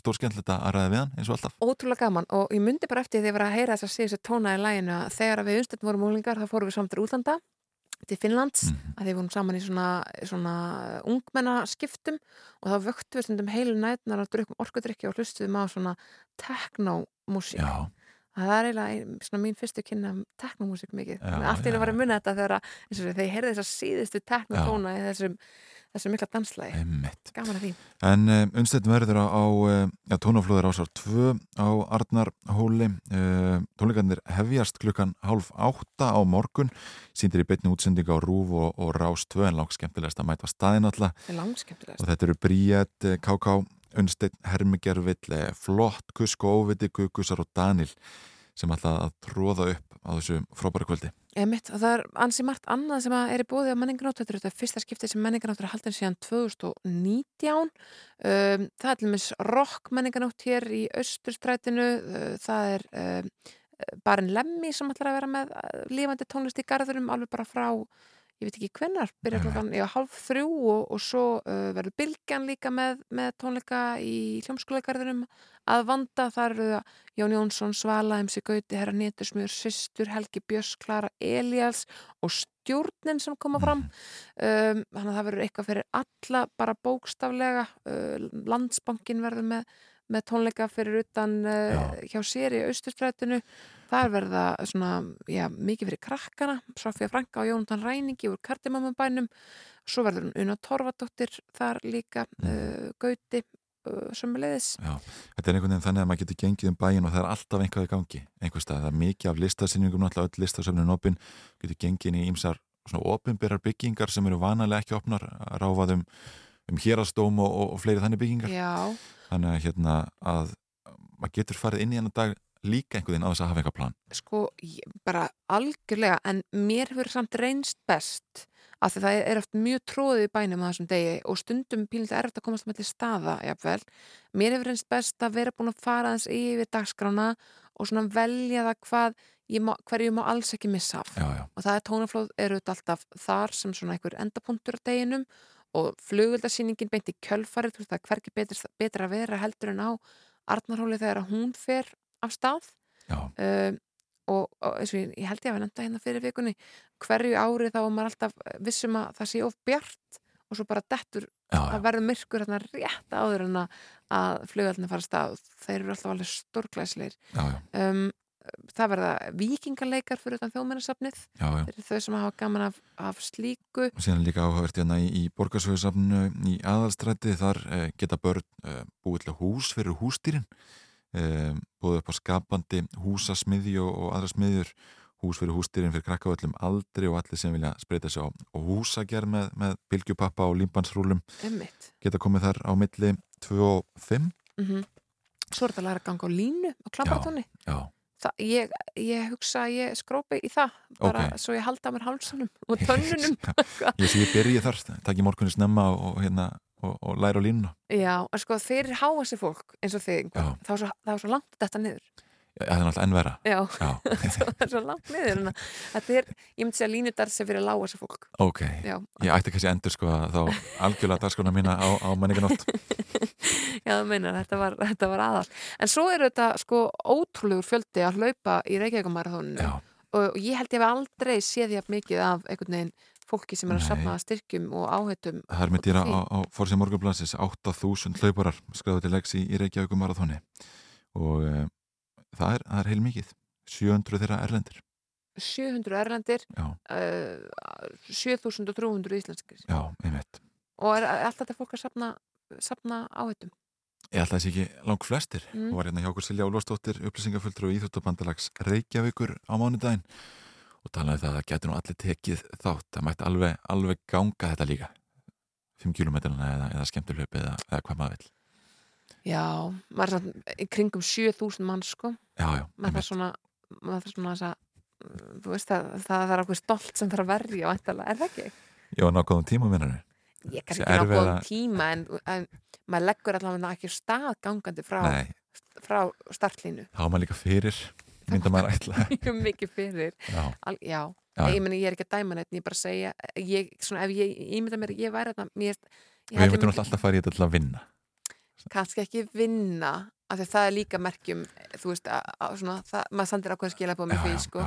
stórskendlita að ræða við hann eins og alltaf. Ótrúlega gaman og ég myndi bara eftir því að ég var að heyra þess að sé þessu tóna í læginu að þegar við Unstætt vorum úlingar þá fórum við saman til útlanda til Finnlands að því við vorum saman í svona, svona ungmennaskiptum og þá vöktum við stundum heilu nætnar og drukkum orkudrykki og hlustuðum á svona teknómusík Já. Það er eiginlega svona mín fyrstu kynna teknomúsík mikið. Já, allt í henni var að munna þetta þegar, að- þegar ég heyrði þessa síðustu teknotóna í þessum, þessum mikla danslægi gaman að því. En um, unnstætt verður á, á ja, tónaflóður ásar 2 á Arnarhóli. Um, tónleikarnir hefjast klukkan hálf átta á morgun, síndir í beitni útsendinga á Rúf og, og Rás 2 en langt skemmtilegast að mæta staðin langskemmtilegast. Og þetta eru Bríett, eh, KK, Unnstætt, Hermigervill, eh, Flott, Kusk og Óviti, Gukusar og Danil sem ætla að tróða upp á þessu frábæra kvöldi. Emitt, og það er ansi margt annað sem er í bóði á menningarnátt, þetta er fyrsta skiptið sem menningarnátt er haldin síðan 2019 um, það er dæmis rock menningarnátt hér í austurstrætinu. Uh, það er um, barinn Lemmi sem ætlar að vera með uh, lifandi tónlist í garðurum alveg bara frá ég veit ekki hvennar, byrja klokkan já, halv þrjú og, og svo uh, verður Bilgjan líka með, með tónleika í hljómskólagarðurum að vanda, þar eru það Jón Jónsson, Svala, MC Gauti, Herra Nétusmjör, Systur, Helgi Björns, Klara Elias og stjórnin sem koma fram. Um, þannig að það verður eitthvað fyrir alla bara bókstaflega. Uh, landsbankin verður með, með tónleika fyrir utan uh, hjá sér í austurstrætinu. Það verða svona, já, mikið fyrir krakkana Sofía Franka og Jónatan Ræningi úr Kardimamabænum svo verður hún Una Torfadóttir þar líka uh, Gauti uh, sömuleiðis. Já, þetta er einhvern veginn þannig að maður getur gengið um bæin og það er alltaf einhvað í gangi einhver stað, það er mikið af listasýningum náttúrulega öll listasöfnun opinn, getur gengið inn í ýmsar svona opinberar byggingar sem eru vanalega ekki opnar, ráfað um hérastóm og, og, fleiri þannig byggingar Já. þannig að hérna að maður getur farið inn í hennar dag líka einhvern veginn á þess að hafa eitthvað plan sko, ég, bara algjörlega en mér hefur samt reynst best því það er oft mjög tróðið í bænum á þessum degi og stundum pílita erfitt að komast með til staða, jafnvel mér hefur reynst best að vera búin að fara aðeins yfir dagskrána og svona velja það hvað ég má, hverju ég má alls ekki missa af já, já. og það er tónaflóð eru þetta alltaf þar sem svona einhver endapunktur á deginum og flugöldasýningin beint í kjölfarið, þú veist það er hverki betur, betur að vera heldur en á Arnarhóli þegar hún fer af stað. Um, og, og eins og ég, ég held ég að við nefnda hérna fyrir vikunni hverju ári þá er maður alltaf vissum að það sé of bjart og svo bara dettur, það verður myrkur hérna rétt áður en að, að flugöldinu fara af stað, þeir eru alltaf alveg stórglæsleir um, það verða vikingaleikar fyrir utan þeir eru þau sem hafa gaman af, af slíku. Og síðan líka áhugavert hérna í, í borgarsöðusafnu í aðalstræti þar eh, geta börn eh, búið til hús fyrir hústýrin eh, búið upp á skapandi húsasmiði og, og aðra smiðjur. Hús fyrir hústýrin fyrir krakka á öllum aldri og allir sem vilja spreita sig á og húsagerð með, með bylgjupappa og límbansrúlum geta komið þar á milli 2 og 5 mm Svo er þetta að læra að ganga á línu og klappatóni já. Það, ég, ég hugsa að ég skrópi í það bara Ok. svo ég halda mér hálsunum og tönnunum ég sé ég byrji þar, takk í morgunni snemma og, og, hérna, og, og læra á línuna Já, en sko þeir háa sér fólk eins og þig, Já. þá er svo, svo langt þetta niður það er náttúrulega enn vera Já, Já. það er svo langt niður þetta er, ég myndi segja línudar sem fyrir að lága sér fólk. Ok, Já. ég ætti kannski endur sko þá algjörlega dagskona mína á, á menninganótt Já, það meinar, þetta var, þetta var aðal. En svo er þetta sko ótrúlegur fjöldi að hlaupa í Reykjavíkumarathóninu og, og ég held ég hef aldrei séð ég mikið af einhvern veginn fólki sem er að Nei. safna styrkjum og áhættum Það er með dýra á, á fórsið morgunblassis 8000 hlauparar skráðu til leiks í, í Reykjavíkum marathóni og e, það er, það er heil mikið 700 þeirra erlendir. 700 erlendir uh, 7300 íslenskir. Já, einmitt. Og er alltaf þetta fólk að safna, safna áhættum? Ég held að þessi ekki lang flestir. Mm. og var hérna hjá okkur Silja Ólfsdóttir upplýsingafulltur og íþjóttabandalags Reykjavíkur á mánudaginn og talaði það að það getur nú allir tekið þátt. Það mætti alveg, alveg ganga þetta líka. 5 km eða, eða skemmtilöp eða, eða hvað maður vill Já, maður er svona í kringum 7000 mann sko. Já, já, maður þarf svona maður þarf svona þess að þú veist að það, er okkur stolt sem þarf að verja væntanlega, er það ekki? Ég var nákvæðum tíma minnari Ég kannski ekki ná góðum tíma en, en maður leggur allavega ekki stað gangandi frá, frá startlínu var maður líka fyrir mynda maður ætla. Mikið fyrir. Já. Al, já. Já, já. ég meni ég er ekki að dæma neitt ég bara segja, ég, svona, ef ég ímynda mér að ég væri þetta mér, ég Við ég myndum alltaf að fara í þetta til að vinna kannski ekki vinna af því að það er líka merkjum þú veist, að, að svona, það, maður sandir ákveðin på mig Já, því, sko.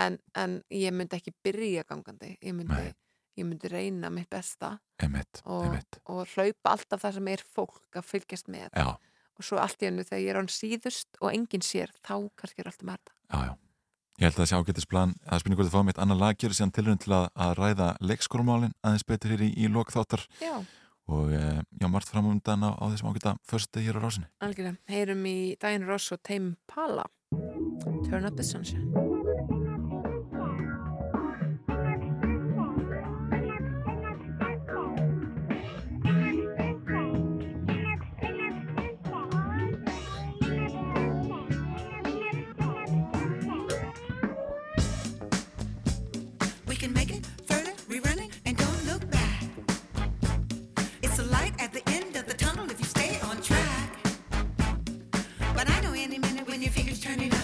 En, en ég myndi ekki byrja gangandi ég myndi, ég myndi reyna mitt besta Einmitt, og, einmitt. og hlaupa alltaf það sem er fólk að fylgjast með Já. og svo allt í hennu þegar ég er án síðust og enginn sér, þá kannski er allt um þetta Já, já. Ég held að það sé ágættisplan að hvort þið fáum eitt annar lag gerir síðan tilrönd til að, að ræða leikskólumálin aðeins betur hér í, í lokþáttar Já. Og e, já, margt fram um dana á þessum ágætta förstu hér á rásinni. Algjörlega, heyrum í Diane Ross og Tame Pala. Turn up the sunshine turning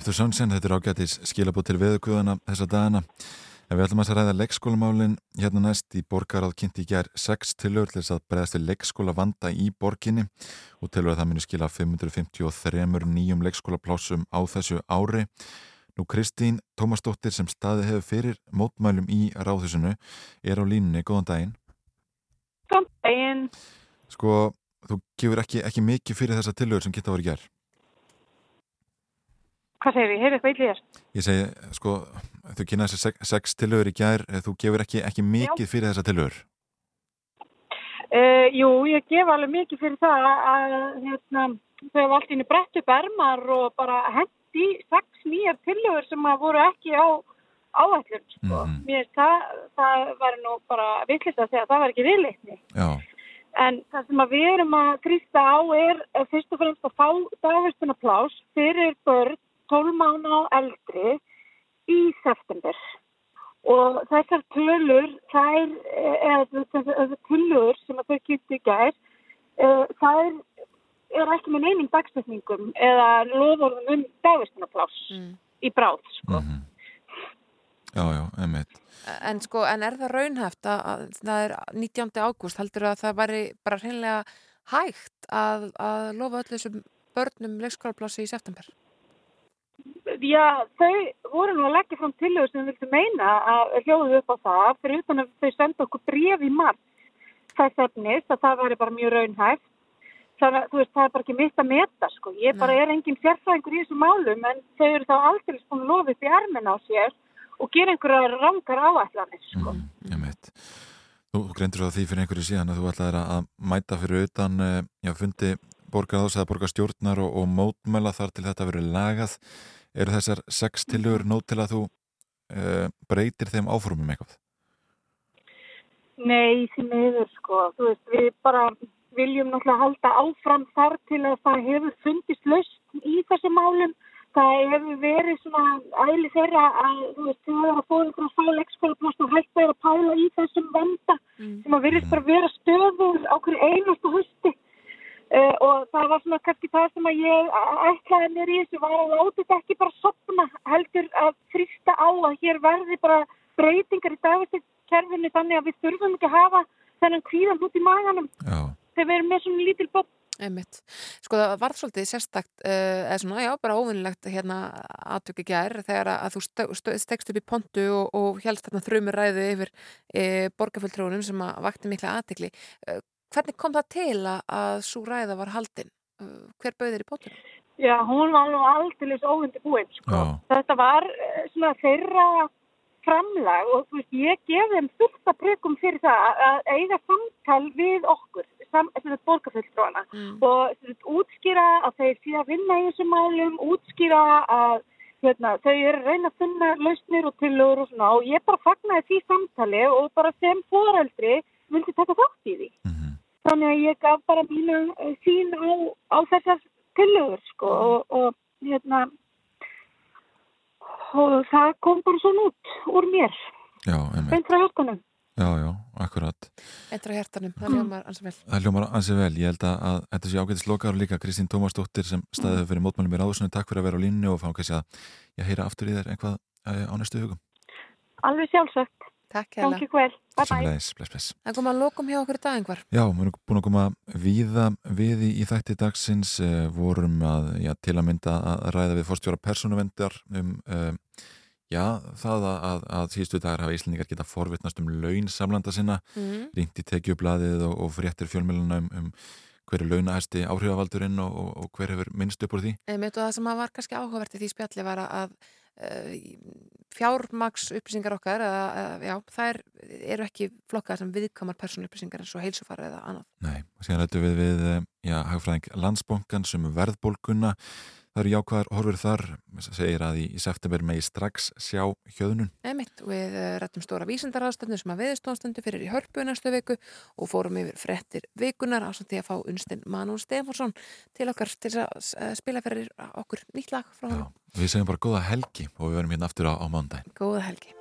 up the sunshine, þetta er ágættis skilabóð til veðuguðana þessa dagana. En við ætlum að ræða leikskólamálin hérna næst í borgaráð kynnti í gær 6 tilhör til þess að bregðast við leikskóla vanda í borginni og tilhör að það muni skila 553 nýjum leikskólaplásum á þessu ári. Nú Kristín Tómasdóttir sem staði hefur fyrir mótmælum í ráðhúsinu er á línunni. Góðan daginn. Góðan daginn. Sko, þú gefur ekki, ekki mikið fyrir þessa tilhör sem geta voru í gær. Hvað segir ég? Heyrðu eitthvað í þér? Ég segi, sko, þú kynna þessi sex, tilhör í gær, eh, þú gefur ekki, ekki mikið fyrir þessa tilhör. Uh, jú, ég gef alveg mikið fyrir það að hérna, þau hafa allt ínni brett upp ermar og bara hendi sex nýjar tillögur sem að voru ekki á áætlun. Sko. Mér finnst það, það væri nú bara villist að segja að það var ekki viðleikni. Já. En það sem við erum að trýsta á er eh, fyrst og fremst að fá dagvistuna plás fyrir börn 12 mánu á eldri í september. Og þessar tölur, þær, eða þessar tölur sem að þau kynntu í gær, uh, þær er ekki með neining dagstækningum eða loðorðum um dagvistunarplás í bráð, sko. Já, já, einmitt. En sko, en er það raunhæft að, að það er 19. ágúst, heldur að það væri bara hreinlega hægt að, að lofa öll þessum börnum leikskólaplássi í september? Já, þau voru nú að leggja fram tillögur sem viltu meina að hljóðu upp á það fyrir utan að þau senda okkur bref í marg þess efnis að það væri bara mjög raunhægt. Þannig að veist, það er bara ekki mitt að meta, sko. Ég bara er engin sérfræðingur í þessum málum en þau eru þá aldrei að lofa upp í armin á sér og gera einhverjar rangar áætlanir, sko. Einmitt. Þú greindur svo því fyrir einhverju síðan að þú ætlaðir að mæta fyrir utan, eh, já, fundi borgarðs eða borgarstjórnar og, og mótmæla þar til þetta verið lagað. Eru þessar sex tilögur nót til að þú uh, breytir þeim áformum eitthvað? Nei, því miður, sko. Þú veist, við bara viljum náttúrulega halda áfram þar til að það hefur fundist laust í þessu málum. Það hefur verið svona æli þeirra að, þú veist, þau hafa fóðið frá fá leikskólaplast og hægt að pæla í þessum vanda sem að verið bara vera stöður á hverju einasta hösti. Uh, og það var svona kannski það sem að ég ætlaði mér í þessu var að láta þetta ekki bara sopna heldur að frista á að hér verði bara breytingar í dagastekkerfinu þannig að við þurfum ekki að hafa þennan kvíðan út í maganum. Já. þegar við erum með svona lítil bótt. Einmitt. Sko það var svolítið sérstakt, uh, eða svona, já, bara óvinnilegt hérna aðtöki gær þegar að, þú stegst upp í pontu og, og helst þarna þrjumur ræðu yfir e, borgarfulltrúnum sem að vakti mikla aðtekli. Uh, hvernig kom það til að, að svo ræða var haldin? Hver bauðir í pontunum? Já, hún var nú aldrei óhundi búinn, sko. Þetta var eh, svona þeirra framlag og þú veist, ég gef þeim fullt að prekum fyrir það að- eiga samtal við okkur, sam, borgarfulltrúana Mm. og veist, útskýra að þeir sé að vinna í þessum málum, útskýra að hérna, þau eru reyna að finna lausnir og tillögur og svona og ég bara fagnaði því samtali og bara sem foreldri vildi taka þátt í því. Þannig að ég gaf bara mínu eh, sín á, á þessar tillögur sko og, og hérna og það kom bara svona út úr mér, Já, einmitt. beint frá hjartanum. Já, já, akkurat. Eitthvað hjartanum, það Mm. ljómar ansi vel. Það hljómar ansi vel. Ég held að, að þetta sé ágætis lokaður líka Kristín Tómasdóttir sem staðið fyrir mótmælum í ráðusunni. Takk fyrir að vera á línni og fá kannski að ég heyra aftur í þér einhvað eh, á næstu hugum. Alveg sjálfsagt. Takk hérlega. Gangi vel. Bye bye. Bless, bless, bless. Það kom að lokum hjá okkur í dag einhver. Já, við erum búin að koma víða við í, þætti dagsins uh, vorum að, já, til að mynda að ræða við fórstjóra persónuvendar um, uh, já, það að, að, að síðustu dagar hafa Íslandingar geta forvitnast um laun samlanda sinna, Mhm. ringt í tekjublaðið og, og fréttir fjölmjöluna um, um hver er launahæsti áhrifavaldurinn og, og, og hver hefur minnst upp úr því. Einmitt og það sem að var kannski áhugavert í því spjalli var að fjármaks upplýsingar okkar, eða, eða, já, þær eru ekki flokkar sem viðkamar persónu upplýsingar eins og heilsufara eða annað. Nei, og síðan rættu við við eh, já, hagfræðing landsbónkan sem verðbólguna það eru jákvæðar horfur þar segir að í, í september megi strax sjá hjöðnun. Einmitt, við uh, rættum stóra vísindaraðstöfnu sem að viðstónstundu fyrir í hörpu næstu viku og fórum yfir frettir vikunar á samt því að fá unnstinn Manún Stefánsson til okkar til að uh, spila fyrir okkur nýtt lag frá hann. Við segjum bara góða helgi og við verum hérna aftur á, á mándaginn. Góða helgi.